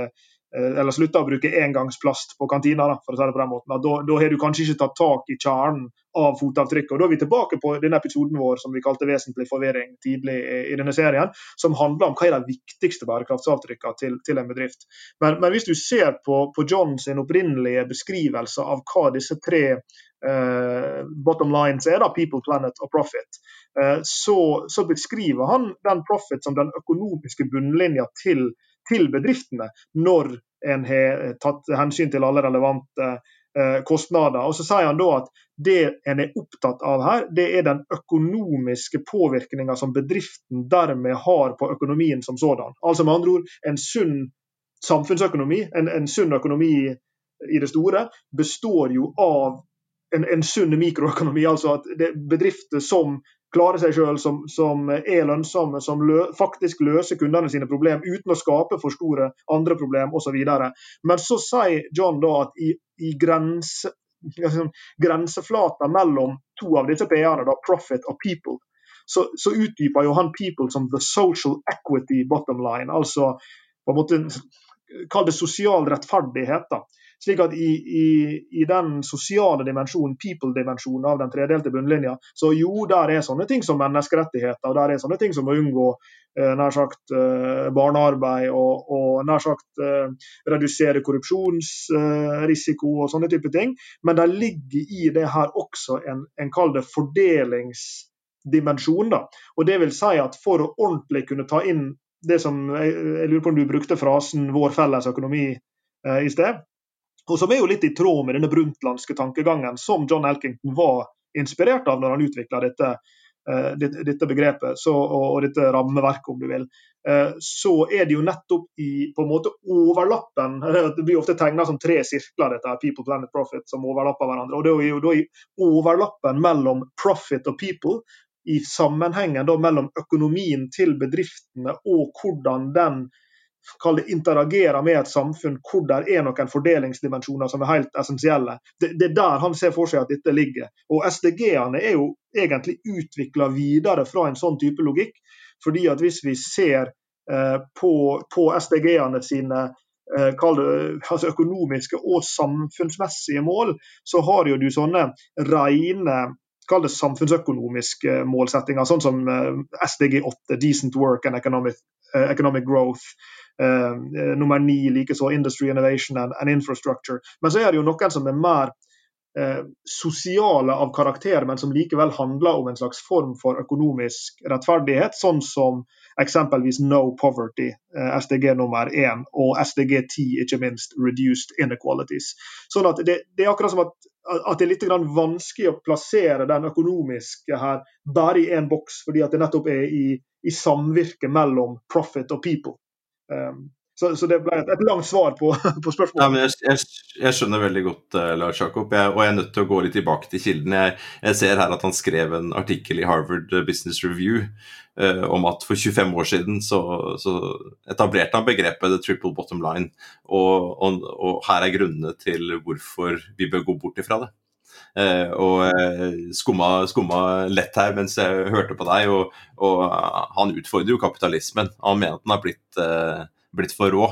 Eh, eller slutta å bruke engangsplast på kantina. Da, for å si det på den måten. Da, har du kanskje ikke tatt tak i kjernen av fotavtrykket. Og Da er vi tilbake på denne episoden vår som vi kalte 'vesentlig forvirring' tidlig i, denne serien, som handler om hva er de viktigste bærekraftsavtrykkene til, til en bedrift. Men, men, hvis du ser på, på John sin opprinnelige beskrivelse av hva disse tre Uh, bottom lines er da people, planet og profit, uh, så, så, beskriver han den profit som den økonomiske bunnlinja til til bedriftene når en har tatt hensyn til alle relevante eh, kostnader. Og så sier han da at det en er opptatt av her, det er den økonomiske påvirkninga som bedriften dermed har på økonomien som sådan. Altså med andre ord en sunn samfunnsøkonomi, en, en sunn økonomi i det store, består jo av en, en sunn mikroøkonomi. Altså at bedrifter som klarer seg selv, som, som, er lønnsomme, som lø, faktisk løser kundene sine problem uten å skape for store andre problem osv. Men så sier John da at i, i grense, grenseflata mellom to av disse P-ene, profit og people, så, så, utdyper jo han people som the social equity bottom line. Altså på en måte Kall det sosial rettferdighet. da. Slik at i, i, i den sosiale dimensjonen, people-dimensjonen av den tredelte bunnlinja, så jo, der er sånne ting som menneskerettigheter, og der er sånne ting som å unngå eh, nær sagt eh, barnearbeid og, og nær sagt eh, redusere korrupsjonsrisiko og sånne type ting. Men det ligger i det her også en, en kall det fordelingsdimensjon. Da. Og det vil si at For å ordentlig kunne ta inn det som jeg, jeg lurer på om du brukte frasen 'vår felles økonomi' eh, i sted, og som er jo litt i tråd med denne bruntlandske tankegangen som John Elkington var inspirert av når han utvikla dette, eh, dette, begrepet så, og, og, dette rammeverket, om du vil. Uh, så er det jo nettopp i på en måte overlappen Det blir ofte tegna som tre sirkler, dette her, people, planet, profit, som overlapper hverandre. og Det er jo da i overlappen mellom profit og people i sammenhengen da mellom økonomien til bedriftene og hvordan den interagerer med et samfunn hvor det er noen fordelingsdimensjoner som er helt essensielle. Det, det, er der han ser for seg at dette ligger. Og SDG-ene er jo egentlig utvikla videre fra en sånn type logikk. fordi at hvis vi ser eh, på, på SDG-ene sine eh, det, altså økonomiske og samfunnsmessige mål, så har jo du sånne rene kall det samfunnsøkonomiske målsettinger, sånn som eh, SDG 8, Decent Work and Economic, uh, economic Growth. Eh, eh, nummer ni likeså Industry Innovation and, and, Infrastructure. Men så er det jo noen som er mer eh, sosiale av karakter, men som likevel handler om en slags form for økonomisk rettferdighet, sånn som eksempelvis No Poverty, eh, SDG nummer én, og SDG 10, ikke minst Reduced Inequalities. Sånn at det, det er akkurat som at, at det er litt vanskelig å plassere den økonomiske her bare i én boks, fordi at det nettopp er i, i samvirke mellom profit og people. Ehm, Så, så, det ble et, et, langt svar på, på spørsmålet. Ja, jeg, jeg, jeg, skjønner veldig godt uh, Lars Jakob, jeg, og jeg er nødt til å gå litt tilbake til kilden. Jeg, jeg ser her at han skrev en artikkel i Harvard Business Review uh, om at for 25 år siden så, så, etablerte han begrepet the triple bottom line. Og, og, og her er grunnene til hvorfor vi bør gå bort ifra det. Uh, og skumma, skumma, lett her mens jeg hørte på deg, og, og han utfordrer jo kapitalismen. Han mener at den har blitt blitt for rå,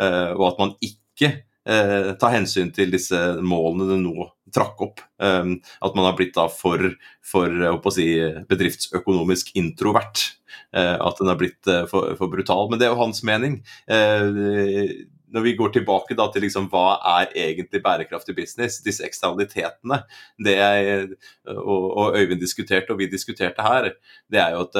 eh, og at man ikke eh, tar hensyn til disse målene det nå trakk opp. Eh, at man har blitt da for, for si, bedriftsøkonomisk introvert. At den har blitt for, for, brutal. Men det er jo hans mening. Når vi går tilbake da til liksom, hva er egentlig bærekraftig business, disse eksternalitetene det jeg og, og Øyvind diskuterte, og vi diskuterte her, det er jo at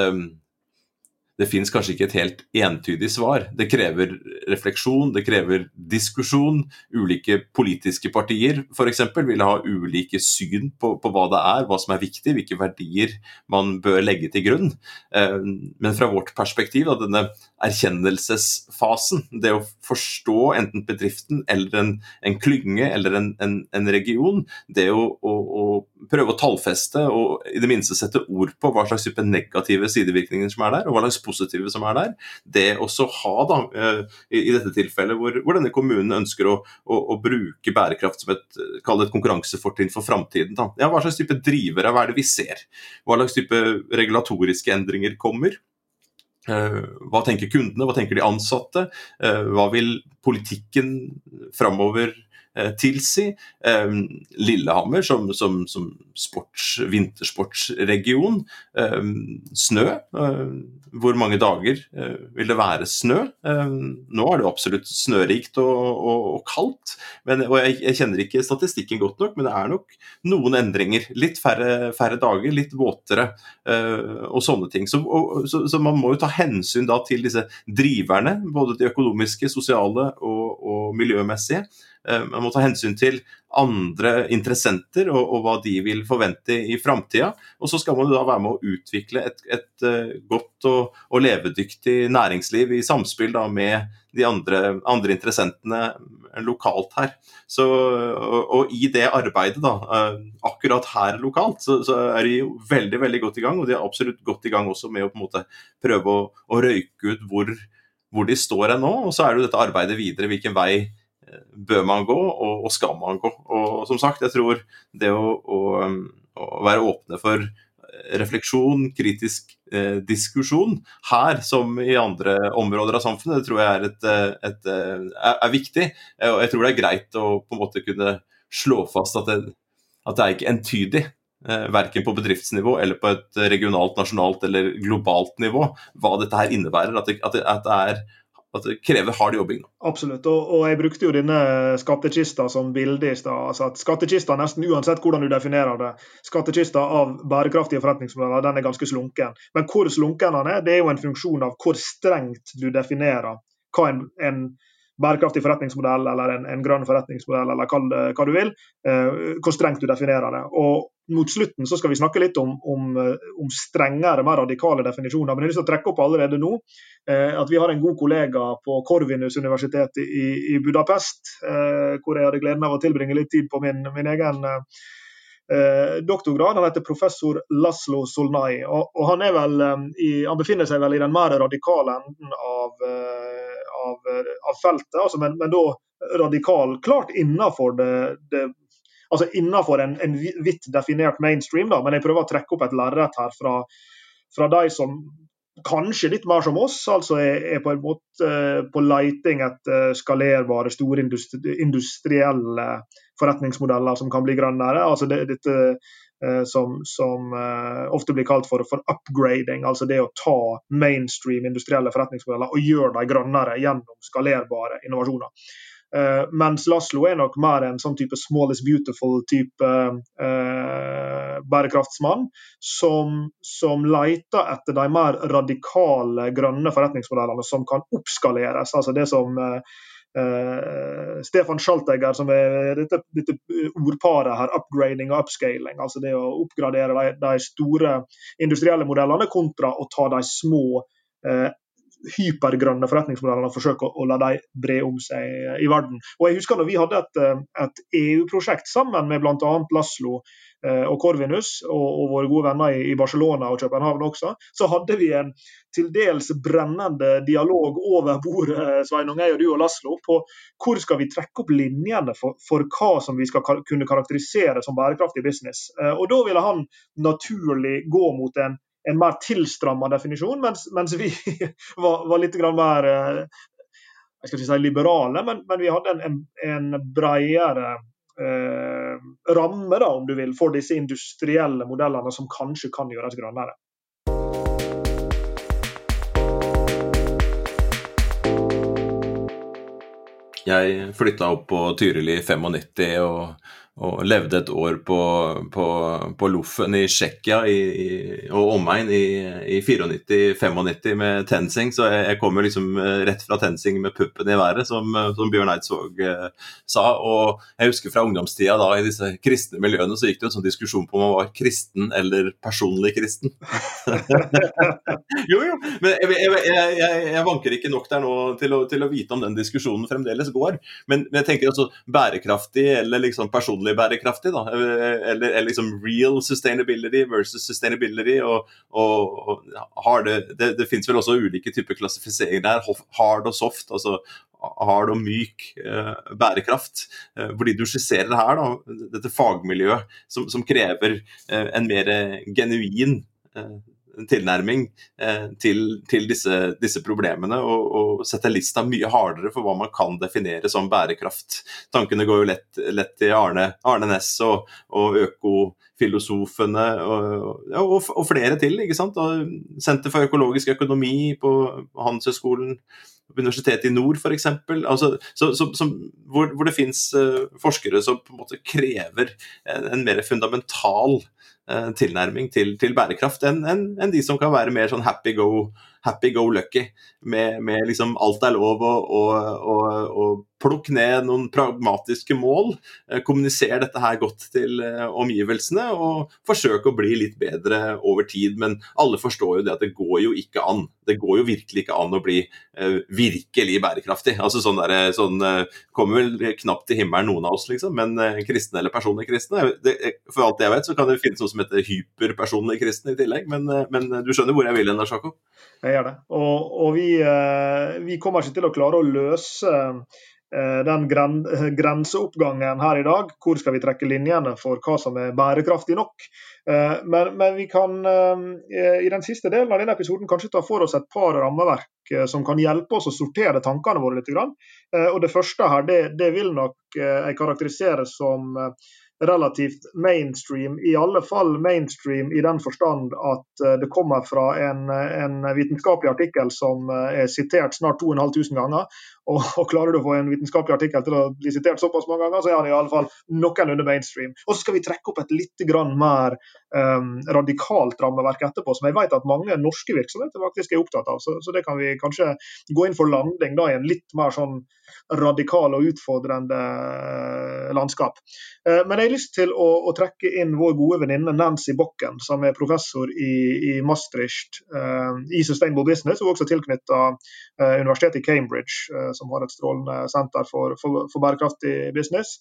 det finnes kanskje ikke et helt entydig svar. Det krever refleksjon, det krever diskusjon. Ulike politiske partier f.eks. vil ha ulike syn på, på, hva det er, hva som er viktig, hvilke verdier man bør legge til grunn. Eh, men fra vårt perspektiv, da, denne erkjennelsesfasen, det å forstå enten bedriften eller en, en klynge eller en, en, en, region, det å, å, å prøve å tallfeste og i det minste sette ord på hva slags type negative sidevirkninger som er der, og hva slags positive som er der. Det også ha, da, eh, i, dette tilfellet hvor, hvor, denne kommunen ønsker å, å, å bruke bærekraft som et, et konkurransefortrinn for framtiden. Ja, hva slags type drivere hva er det vi ser? Hva slags type regulatoriske endringer kommer? Eh, hva tenker kundene, hva tenker de ansatte? Eh, hva vil politikken framover tilsi. Eh, Lillehammer som, som, som sports, vintersportsregion. Eh, snø. Hvor mange dager vil det være snø? Nå er det absolutt snørikt og, og, og kaldt. Men, og jeg, jeg, kjenner ikke statistikken godt nok, men det er nok noen endringer. Litt færre, færre dager, litt våtere og sånne ting. Så, og, så, så, man må jo ta hensyn da til disse driverne, både de økonomiske, sosiale og miljømessige. Eh, man må ta hensyn til andre interessenter og, og hva de vil forvente i framtida. Og så skal man da være med å utvikle et, et uh, godt og, og, levedyktig næringsliv i samspill da, med de andre, andre, interessentene lokalt her. Så, og, og, i det arbeidet, da, uh, akkurat her lokalt, så, så, er de veldig veldig godt i gang. Og de er absolutt godt i gang også med å på en måte prøve å, å røyke ut hvor, hvor de står her nå. Og så er det jo dette arbeidet videre, hvilken vei bør man gå, og, og, skal man gå. Og som sagt, jeg tror det å, å, å være åpne for refleksjon, kritisk eh, diskusjon her som i andre områder av samfunnet, det tror jeg er, et, et, er, er, viktig. Og jeg tror det er greit å på en måte kunne slå fast at det, at det er ikke entydig. Eh, verken på bedriftsnivå eller på et regionalt, nasjonalt eller globalt nivå, hva dette her innebærer. At det, at det, at det er at det krever hard jobbing. Absolutt. Og, og, jeg brukte jo denne skattkista som bilde i stad. Altså at skattkista, nesten uansett hvordan du definerer det, skattkista av bærekraftige forretningsmodeller, den er ganske slunken. Men hvor slunken den er, det er jo en funksjon av hvor strengt du definerer hva en, en bærekraftig forretningsmodell eller en, en grønn forretningsmodell, eller kall hva du vil, eh, hvor strengt du definerer det. Og mot slutten så skal vi snakke litt om, om, eh, om, strengere, mer radikale definisjoner. Men jeg har lyst til å trekke opp allerede nå eh, at vi har en god kollega på Korvinus universitet i, i Budapest, eh, hvor jeg hadde gleden av å tilbringe litt tid på min, min egen eh, doktorgrad. Han heter professor Laslo Solnai. Og, og han, vel, eh, i, han, befinner seg vel i den mer radikale enden av, eh, av, av feltet, altså, men, men, da radikal klart innenfor det, det altså innenfor en, en vidt definert mainstream, da, men jeg prøver å trekke opp et lerret her fra, fra de som kanskje litt mer som oss, altså er, på en måte uh, på leiting etter skalerbare, store industri industrielle forretningsmodeller som kan bli grønnere. altså det, dette uh, som, som ofte blir kalt for, for, upgrading, altså det å ta mainstream industrielle forretningsmodeller og gjøre dem grønnere gjennom skalerbare innovasjoner. Uh, mens Laslo er nok mer en sånn type small is beautiful-type uh, bærekraftsmann, som, som leter etter de mer radikale grønne forretningsmodellene som kan oppskaleres. Altså det som uh, Stefan Schaltegger, som er dette, dette, ordparet her, upgrading og upscaling. Altså det å oppgradere de, de store industrielle modellene kontra å ta de små hypergrønne forretningsmodellene og forsøke å, å, la dem bre om seg i verden. Og jeg husker når Vi hadde et, et EU-prosjekt sammen med bl.a. Laslo Eh, og Corvinus og, og, våre gode venner i, Barcelona og København også, så hadde vi en til dels brennende dialog over bordet Sveinung, jeg og du og Laslo, på hvor skal vi trekke opp linjene for, for hva som vi skal kunne karakterisere som bærekraftig business. Eh, og Da ville han naturlig gå mot en, en mer tilstramma definisjon, mens, mens vi var, var, litt mer eh, jeg skal ikke si liberale, men, men vi hadde en, en, en bredere eh, ramme da, om du vil, for disse industrielle modellene som kanskje kan gjøres grønnere. Jeg flytta opp på Tyrili i 95 og og levde et år på, på, på Loffen i Tsjekkia og omegn i, i 94-95 med TenSing, så jeg, jeg kommer liksom eh, rett fra TenSing med puppen i været, som, som Bjørn Eidsvåg eh, sa. Og jeg husker fra ungdomstida da i disse kristne miljøene så gikk det jo en sånn diskusjon på om man var kristen eller personlig kristen. jo, jo, men jeg, jeg, jeg, vanker ikke nok der nå til å, til å, vite om den diskusjonen fremdeles går. Men, men jeg tenker altså bærekraftig eller liksom personlig personlig bærekraftig, da. Eller, eller liksom real sustainability versus sustainability. Og, og, og det, det, det finnes vel også ulike typer klassifiseringer der. Hard og soft. altså hard og myk eh, bærekraft. Eh, fordi du skisserer her da, dette fagmiljøet som, som krever eh, en mer genuin eh, tilnærming eh, til, til disse, disse, problemene, og, og setter lista mye hardere for hva man kan definere som bærekraft. Tankene går jo lett, lett til Arne, Arne Næss og, og økofilosofene og, og, flere til. ikke sant? Senter for økologisk økonomi på Handelshøyskolen Universitetet i nord f.eks. Altså, hvor, hvor, det finnes uh, forskere som på en måte krever en, en mer fundamental tilnærming til, til bærekraft enn en, en de som kan være mer sånn happy go happy go lucky. Med, med liksom alt er lov og, og, og, å plukke ned noen pragmatiske mål. Kommuniser kommunisere dette her godt til eh, omgivelsene og forsøk å bli litt bedre over tid. Men alle forstår jo det at det går jo ikke an. Det går jo virkelig ikke an å bli uh, virkelig bærekraftig. Altså sånn der, sånn, Kommer vel knapt til himmelen noen av oss, liksom. Men kristne eller personlig kristne det, For alt jeg vet, så kan det finnes noe som heter hyperpersonlig kristne i tillegg. Men, men du skjønner hvor jeg vil hen, Jakob? Jeg gjør det. Og, og vi, eh, vi, kommer ikke til å klare å løse eh, den grenseoppgangen her i dag. Hvor skal vi trekke linjene for hva som er bærekraftig nok? Eh, men, men, vi kan i den siste delen av denne episoden kanskje ta for oss et par rammeverk som kan hjelpe oss å sortere tankene våre litt. Og Det første her, det, det vil nok jeg karakterisere som relativt mainstream, i alle fall mainstream i den forstand at eh, det kommer fra en, en vitenskapelig artikkel som eh, er sitert snart 2500 ganger. Og, og, klarer du å få en vitenskapelig artikkel til å bli sitert såpass mange ganger, så er han i alle fall noenlunde mainstream. Og så skal vi trekke opp et litt mer um, radikalt rammeverk etterpå, som jeg vet at mange norske virksomheter faktisk er opptatt av. Så, så det kan vi kanskje gå inn for landing da, i en litt mer sånn radikal og utfordrende eh, landskap. Uh, men jeg har lyst til å, å trekke inn vår gode venninne Nancy Bokken, som er professor i, i Maastricht uh, i Sustainable Business, og også tilknyttet uh, Universitetet i Cambridge som har et strålende senter for, for, for bærekraftig business.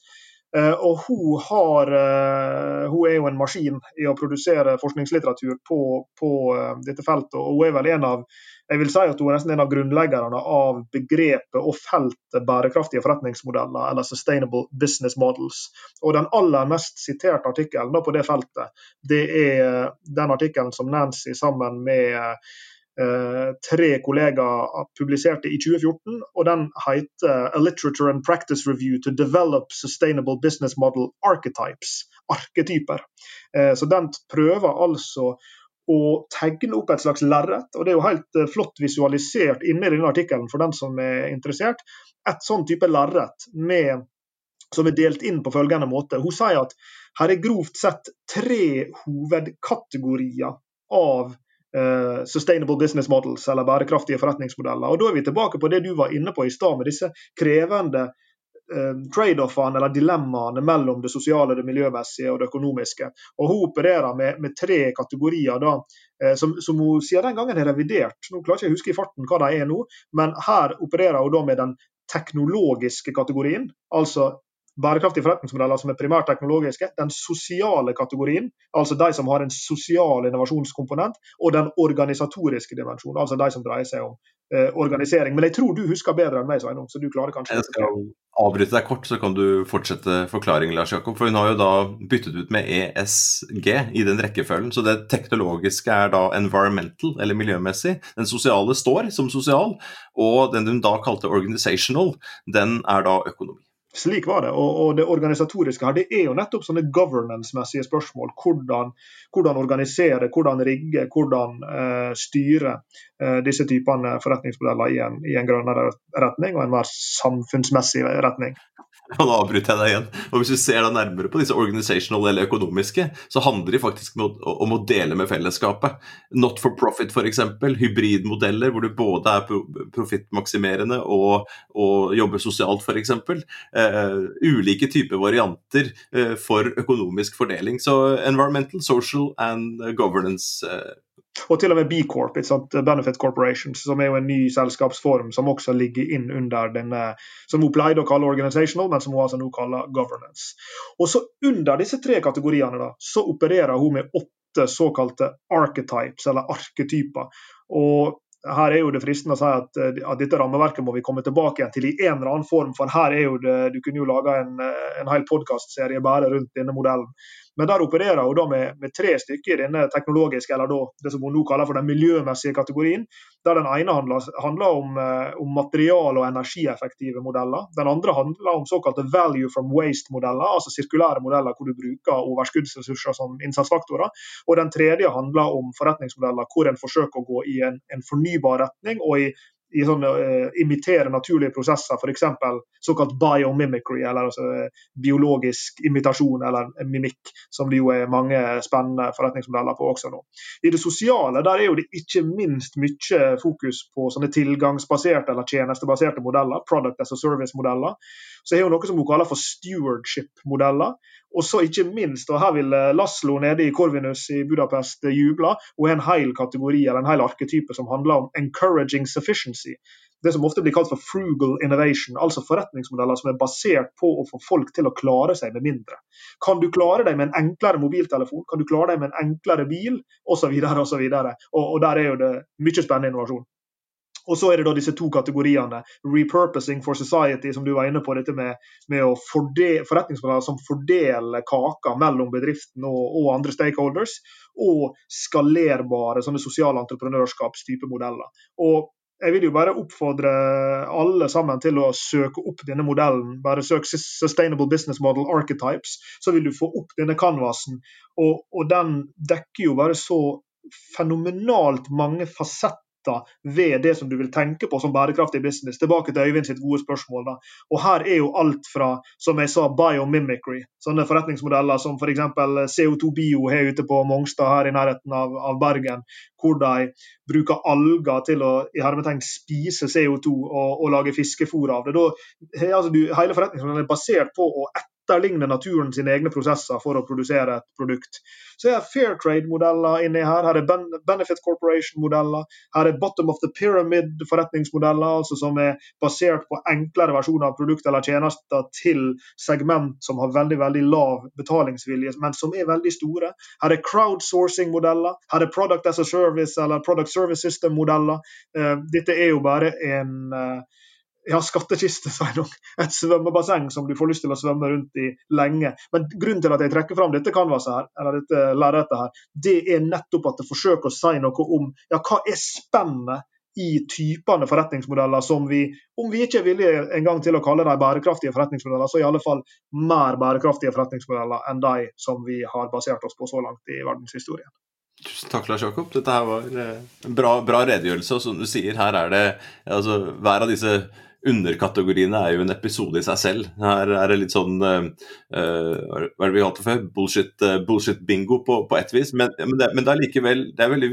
Uh, og hun, har, uh, hun, er jo en maskin i å produsere forskningslitteratur på, på uh, dette feltet. Og hun er vel en av jeg vil si at hun er nesten en av grunnleggerne av begrepet og feltet bærekraftige forretningsmodeller, eller sustainable business models. Og Den aller mest siterte artikkelen på det feltet, det er den artikkelen som Nancy sammen med Eh, tre kollegaer publiserte i 2014, og den heter A Literature and Practice Review to Develop Sustainable Business Model Archetypes. Arketyper. Eh, så den prøver altså å tegne opp et slags lerret, og det er jo helt eh, flott visualisert inni denne artikkelen for den som er interessert. Et sånn type lerret som er delt inn på følgende måte. Hun sier at her er grovt sett tre hovedkategorier av Uh, sustainable business models, eller bærekraftige forretningsmodeller. Og Da er vi tilbake på det du var inne på i stad, med disse krevende eh, trade-offene eller dilemmaene mellom det sosiale, det miljømessige og det økonomiske. Og Hun opererer med, med tre kategorier da, eh, som, som, hun siden den gangen har revidert. Nå klarer ikke jeg huske i farten hva de er nå, men her opererer hun da med den teknologiske kategorien. Altså bærekraftige forretningsmodeller som er primært teknologiske, den sosiale kategorien, altså de som har en sosial innovasjonskomponent, og den organisatoriske dimensjonen, altså de som dreier seg om eh, organisering. Men jeg tror du husker bedre enn meg, Sveinung, så du klarer kanskje Jeg skal avbryte deg kort, så kan du fortsette forklaringen, Lars Jakob. For hun har jo da byttet ut med ESG i den rekkefølgen. Så det teknologiske er da environmental, eller miljømessig. Den sosiale står som sosial, og den hun da kalte organizational, den er da økonomi. Slik var det. Og, og, det organisatoriske her, det er jo nettopp sånne governance-messige spørsmål. Hvordan, hvordan, organisere, hvordan rigge, hvordan uh, styre uh, disse typene forretningsmodeller i en, i en grønnere retning og en mer samfunnsmessig retning. Og nå avbryter jeg deg igjen. Og Hvis du ser da nærmere på disse organizational eller økonomiske, så handler de faktisk om å dele med fellesskapet. Not for profit f.eks. Hybridmodeller hvor du både er profittmaksimerende og, og, jobber sosialt f.eks. Eh, ulike typer varianter eh, for økonomisk fordeling. Så environmental, social and governance. Eh, og til og med B-Corp, Benefit Corporations, som er jo en ny selskapsform som også ligger inn under denne, som hun pleide å kalle organizational, men som hun altså nå kaller governance. Og så Under disse tre kategoriene da, så opererer hun med åtte såkalte archetypes, eller arketyper. Og her er jo det fristende å si at, at, dette rammeverket må vi komme tilbake igjen til i en eller annen form, for her er jo det, du kunne jo laga en, en hel podkastserie bare rundt denne modellen. Men der opererer hun da med, med, tre stykker i denne teknologiske, eller da, det som hun nå kaller for den miljømessige kategorien. Der den ene handler, handler om, eh, om material- og energieffektive modeller. Den andre handler om såkalte value from waste-modeller, altså sirkulære modeller hvor du bruker overskuddsressurser som innsatsfaktorer. Og den tredje handler om forretningsmodeller hvor en forsøker å gå i en, en fornybar retning og i i sånne, uh, imitere naturlige prosesser, f.eks. såkalt biomimicry, eller altså, uh, biologisk imitasjon eller mimikk, som det jo er mange spennende forretningsmodeller på også nå. I det sosiale der er jo det ikke minst mye fokus på sånne tilgangsbaserte eller tjenestebaserte modeller, product as a service-modeller. Så er jo noe som hun kaller for stewardship-modeller. Og så ikke minst, og her vil eh, Laslo nede i Corvinus i Budapest juble, hun og en hel kategori eller en hel arketype som handler om 'encouraging sufficiency'. Det som ofte blir kalt for frugal innovation, altså forretningsmodeller som er basert på å få folk til å klare seg med mindre. Kan du klare deg med en enklere mobiltelefon, kan du klare deg med en enklere bil, osv. Og, og, og der er jo det mye spennende innovasjon. Og så er det da disse to kategoriene. Repurposing for society, som du var inne på. Dette med, med å fordele, forretningsmodeller som fordeler kaka mellom bedriften og, og, andre stakeholders. Og skalerbare sånne sosiale entreprenørskapstype modeller. Og jeg vil jo bare oppfordre alle sammen til å søke opp denne modellen. Bare søk 'Sustainable Business Model Archetypes', så vil du få opp denne canvasen. Og, og den dekker jo bare så fenomenalt mange fasetter ved det som du vil tenke på som bærekraftig business. Tilbake til Øyvind sitt gode spørsmål. Da. Og Her er jo alt fra som jeg sa, biomimicry, sånne forretningsmodeller som f.eks. For CO2 Bio har ute på Mongstad her i nærheten av, av, Bergen, hvor de bruker alger til å i hermetegn spise CO2 og, og lage fiskefôr av det. Da, altså, du, hele forretningsmodellen er basert på å etterligne naturen sine egne prosesser for å produsere et produkt. Så er fair trade-modeller inni her. Her er Benefit Corporation-modeller. Her er bottom of the pyramid-forretningsmodeller, altså som er basert på enklere versjoner av produkter eller tjenester til segment som har veldig veldig lav betalingsvilje, men som er veldig store. Her er crowdsourcing-modeller. Her er product as a service eller product service system-modeller. Eh, dette er jo bare en eh, ja, skattkiste, Sveinung. Et svømmebasseng som du får lyst til å svømme rundt i lenge. Men grunnen til at jeg trekker fram dette kanvaset her, eller dette lerretet her, det er nettopp at det forsøker å si noe om ja, hva er spennet i typene forretningsmodeller som vi, om vi ikke er villige engang til å kalle dem bærekraftige forretningsmodeller, så i alle fall mer bærekraftige forretningsmodeller enn de som vi har basert oss på så langt i verdenshistorien. Tusen takk, Lars Jakob. Dette her var en eh, bra, bra redegjørelse. Og som du sier, her er det altså, Hver av disse underkategoriene er jo en episode i seg selv. Her er det litt sånn uh, Hva er det vi kalte det før? Bullshit, uh, bullshit bingo på, på ett vis. Men, men, det, men, det, er likevel det er veldig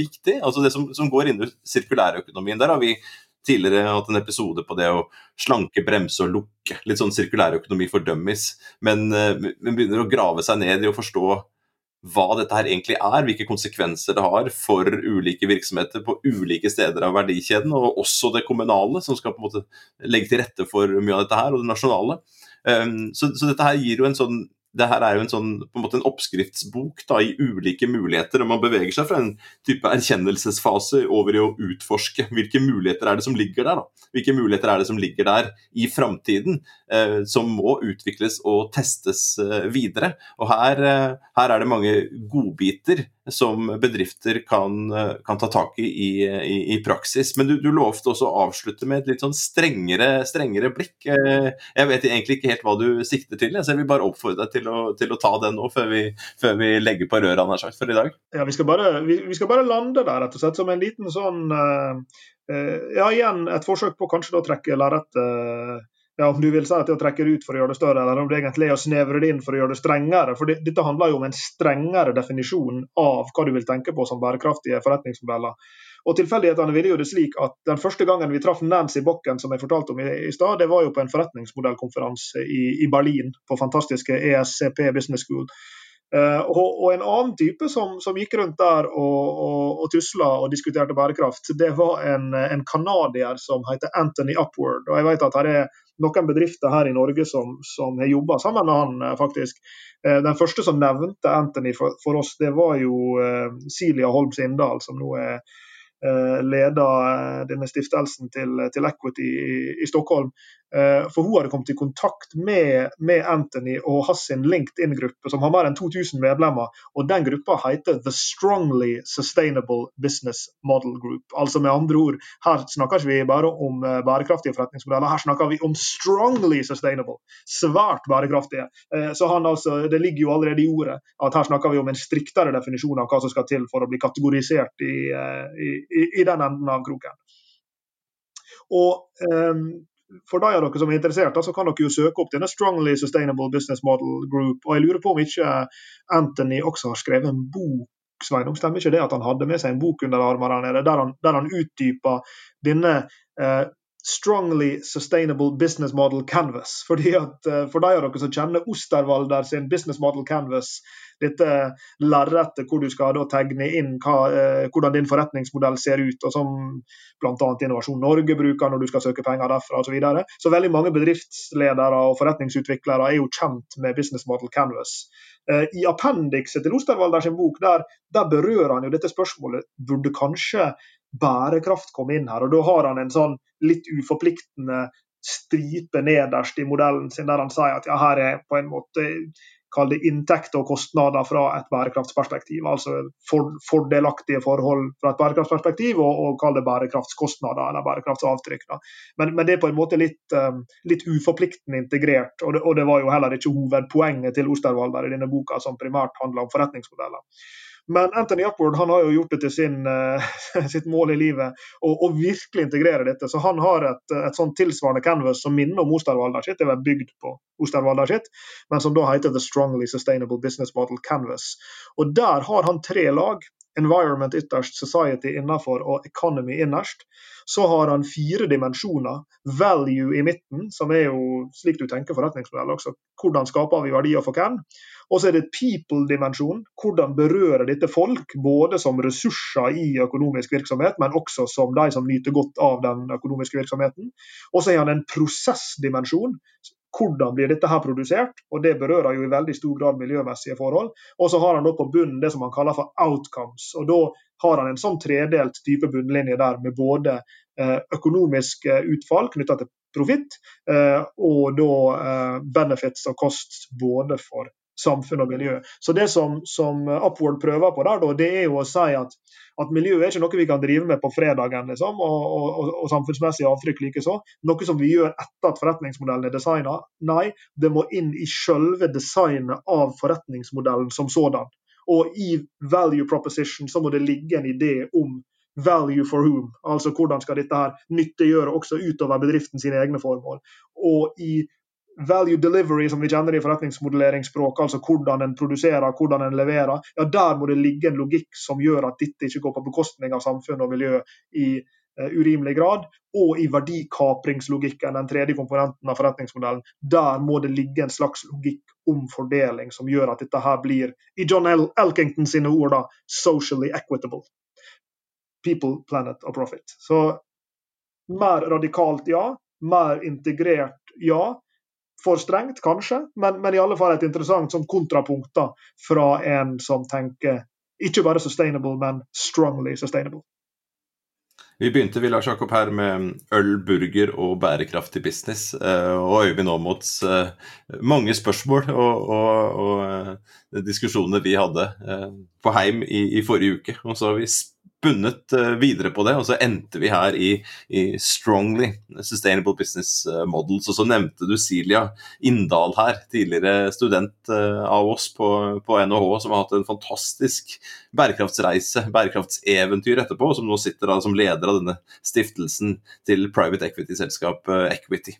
viktig. altså Det som, som går inn i sirkulærøkonomien. Der har vi tidligere hatt en episode på det å slanke, bremse og lukke. Litt sånn sirkulærøkonomi for dummies. Men, men begynner å grave seg ned i å forstå hva dette her egentlig er, hvilke konsekvenser det har for ulike virksomheter på ulike steder av verdikjeden, og også det kommunale, som skal på en måte legge til rette for mye av dette her, og det nasjonale. Så, så dette her gir jo en sånn det her er jo en sånn, på en måte en oppskriftsbok da, i ulike muligheter. og Man beveger seg fra en type erkjennelsesfase over i å utforske hvilke muligheter er det som ligger der. da. Hvilke muligheter er det som ligger der i framtiden, eh, som må utvikles og testes eh, videre. Og her, eh, her, er det mange godbiter som bedrifter kan, kan ta tak i i, i, i praksis. Men du, du, lovte også å avslutte med et litt sånn strengere, strengere blikk. Eh, jeg vet egentlig ikke helt hva du sikter til, så jeg vil bare oppfordre deg til å, til å ta den nå, før vi, før vi legger på røra nær sagt for i dag. Ja, vi skal, bare, vi, vi skal bare lande der, rett og slett, som en liten sånn uh, Ja, igjen et forsøk på kanskje å trekke lerretet uh, ja, om du vil si at det å trekke det ut for å gjøre det større, eller om det egentlig er å snevre det inn for å gjøre det strengere. For det, Dette handler jo om en strengere definisjon av hva du vil tenke på som bærekraftige forretningsmodeller. Og tilfeldighetene ville jo det slik at Den første gangen vi traff Nancy Bokken, som jeg fortalte om i, i stad, det var jo på en forretningsmodellkonferanse i, i Berlin, på fantastiske ESCP Business School. Uh, og, En annen type som, som gikk rundt der og, og, og tusla og diskuterte bærekraft, det var en, en canadier som heter Anthony Upward. og jeg vet at det er noen bedrifter her i Norge som, som har jobba sammen med han, eh, faktisk. Uh, den første som nevnte Anthony for, for oss, det var jo Silja Holm Sindal, som nå er leder denne stiftelsen til, til Equity i, i Stockholm. Eh, for hun hadde kommet i kontakt med, med Anthony og hans LinkedIn-gruppe, som har mer enn 2000 medlemmer. og Den gruppa heter The Strongly Sustainable Business Model Group. Altså med andre ord, Her snakker ikke vi bare om eh, bærekraftige forretningsmodeller, her snakker vi om strongly sustainable. Svært bærekraftige. Eh, så han altså, Det ligger jo allerede i ordet at her snakker vi om en striktere definisjon av hva som skal til for å bli kategorisert i, i, i den enden av kroken. Og um, for de av dere som er interessert, så kan dere jo søke opp denne Strongly Sustainable Business Model Group. Og jeg lurer på om ikke Anthony også har skrevet en bok Sveinung, stemmer ikke det at han hadde med seg en bok under armene der der han utdypa denne eh, Strongly Sustainable Business Model Canvas. Fordi at eh, For de av dere som kjenner Osterwalder sin Business Model Canvas, dette lerretet hvor du skal tegne inn hva, eh, hvordan din forretningsmodell ser ut, og som bl.a. Innovasjon Norge bruker når du skal søke penger derfra osv. Så, videre. så veldig mange bedriftsledere og forretningsutviklere er jo kjent med Business Model Canvas. Eh, I appendikset til Osterwalder sin bok der, der berører han jo dette spørsmålet. Burde kanskje bærekraft komme inn her? Og Da har han en sånn litt uforpliktende stripe nederst i modellen sin, der han sier at ja, her er på en måte kall det inntekter og kostnader fra et bærekraftsperspektiv. Altså for, fordelaktige forhold fra et bærekraftsperspektiv, og, og kall det bærekraftskostnader eller bærekraftsavtrykk. Men, men, det er på en måte litt, um, litt uforpliktende integrert, og det, og det, var jo heller ikke hovedpoenget til Osterwalder i denne boka, som primært handler om forretningsmodeller. Men Anthony Upward han har jo gjort det til sin, uh, sitt mål i livet å virkelig integrere dette. Så han har et, et sånn tilsvarende canvas som minner om Osterwalder sitt. Det er bygd på Osterwalder sitt, men som da heter The Strongly Sustainable Business Model Canvas. Og Der har han tre lag. Environment ytterst, Society innenfor og Economy innerst. Så har han fire dimensjoner. Value i midten, som er jo slik du tenker forretningsmodell også. Hvordan skaper vi verdier for hvem? Og så er det people-dimensjon. Hvordan berører dette folk, både som ressurser i økonomisk virksomhet, men også som de som nyter godt av den økonomiske virksomheten. Og så er han en prosessdimensjon. Hvordan blir dette her produsert? Og Det berører jo i veldig stor grad miljømessige forhold. Og så har han da på bunnen det som han kaller for outcomes. og Da har han en sånn tredelt type bunnlinje der med både økonomisk utfall knytta til profitt, eh, og da eh, benefits og kost både for samfunn og miljø. Så Det som, som Upward prøver på, der, det er jo å si at, at miljø er ikke noe vi kan drive med på fredagen, liksom, og, og, og samfunnsmessig avtrykk likeså. Noe som vi gjør etter at forretningsmodellen er designa. Nei, det må inn i selve designet av forretningsmodellen som sådan. Og i value proposition så må det ligge en idé om value for whom, altså hvordan skal dette her nyttiggjøre også utover bedriften sine egne formål. Og i value delivery, som vi kjenner i forretningsmodelleringsspråket, altså hvordan en produserer, hvordan en leverer, ja, der må det ligge en logikk som gjør at dette ikke går på bekostning av samfunn og miljø i urimelig grad, og i verdikapringslogikken, den tredje komponenten av forretningsmodellen. Der må det ligge en slags logikk om fordeling som gjør at dette her blir, i John L. Elkington sine ord, da, socially equitable. People, planet og profit. Så mer radikalt, ja. Mer integrert, ja. For strengt, kanskje, men, men i alle fall et interessant sånn kontrapunkt da, fra en som tenker ikke bare sustainable, men strongly sustainable. Vi begynte vi Lars Jakob, her med øl, burger og bærekraftig business. Eh, og Øyvind nå mot mange spørsmål og, og, og, eh, diskusjoner vi hadde på heim i, i forrige uke. Og så har vi spunnet eh, videre på det, og så endte vi her i, i Strongly Sustainable Business eh, Models. Og så nevnte du Silja Inndal her, tidligere student eh, av oss på, på NHH, som har hatt en fantastisk bærekraftsreise, bærekraftseventyr etterpå, og som nå sitter da som leder av denne stiftelsen til private equity-selskap Equity.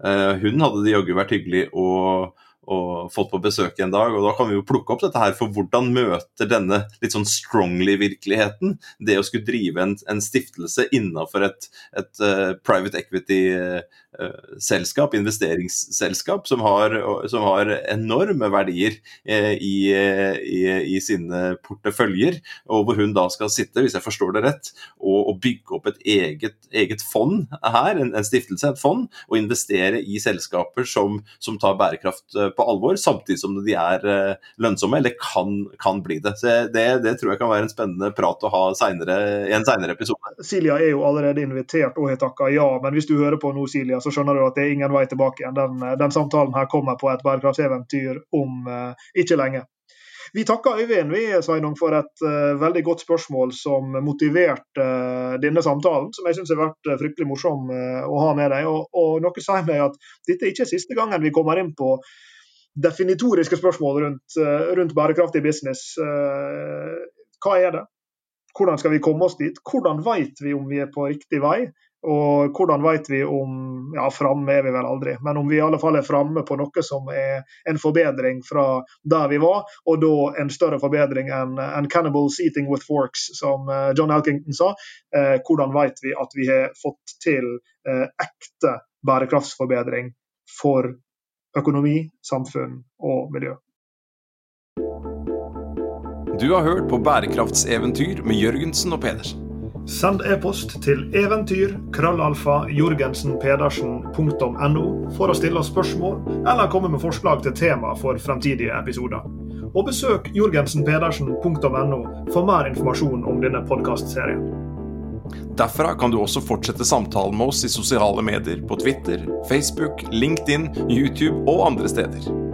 Hun hadde det jaggu vært hyggelig å og fått på besøk en dag. og Da kan vi jo plukke opp dette her, for hvordan møter denne litt sånn strongly-virkeligheten det å skulle drive en, en stiftelse innenfor et, et uh, private equity-selskap, uh, investeringsselskap, som har, som har enorme verdier uh, i, i, i, sine porteføljer, og hvor hun da skal sitte, hvis jeg forstår det rett, og, og bygge opp et eget, eget fond her, en, en, stiftelse, et fond, og investere i selskaper som, som tar bærekraft på alvor, samtidig som de er eh, lønnsomme, eller kan, kan bli det. Så det, det, tror jeg kan være en spennende prat å ha senere, i en senere episode. Silja er jo allerede invitert og har takka ja, men hvis du hører på nå, Silja, så skjønner du at det er ingen vei tilbake igjen. Den, den samtalen her kommer på et bærekraftseventyr om uh, ikke lenge. Vi takker Øyvind vi, Sveinung, for et uh, veldig godt spørsmål som motiverte uh, denne samtalen, som jeg syns har vært uh, fryktelig morsom å ha med deg. Og, og noe sier meg at dette er ikke siste gangen vi kommer inn på definitoriske spørsmål rundt, eh, rundt bærekraftig business. Eh, hva er det? Hvordan skal vi komme oss dit? Hvordan vet vi om vi er på riktig vei? Og hvordan vet vi om Ja, framme er vi vel aldri, men om vi i alle fall er framme på noe som er en forbedring fra der vi var, og da en større forbedring enn en cannibals eating with forks, som eh, John Elkington sa. Eh, hvordan vet vi at vi har fått til eh, ekte bærekraftsforbedring for økonomi, samfunn og miljø. Du har hørt på Bærekraftseventyr med Jørgensen og Pedersen. Send e-post til eventyr krøllalfa jorgensenpedersen.no for å stille oss spørsmål eller komme med forslag til tema for fremtidige episoder. Og besøk jorgensenpedersen.no for mer informasjon om denne podkastserien. Derfra kan du også fortsette samtalen med oss i sosiale medier på Twitter, Facebook, LinkedIn, YouTube og andre steder.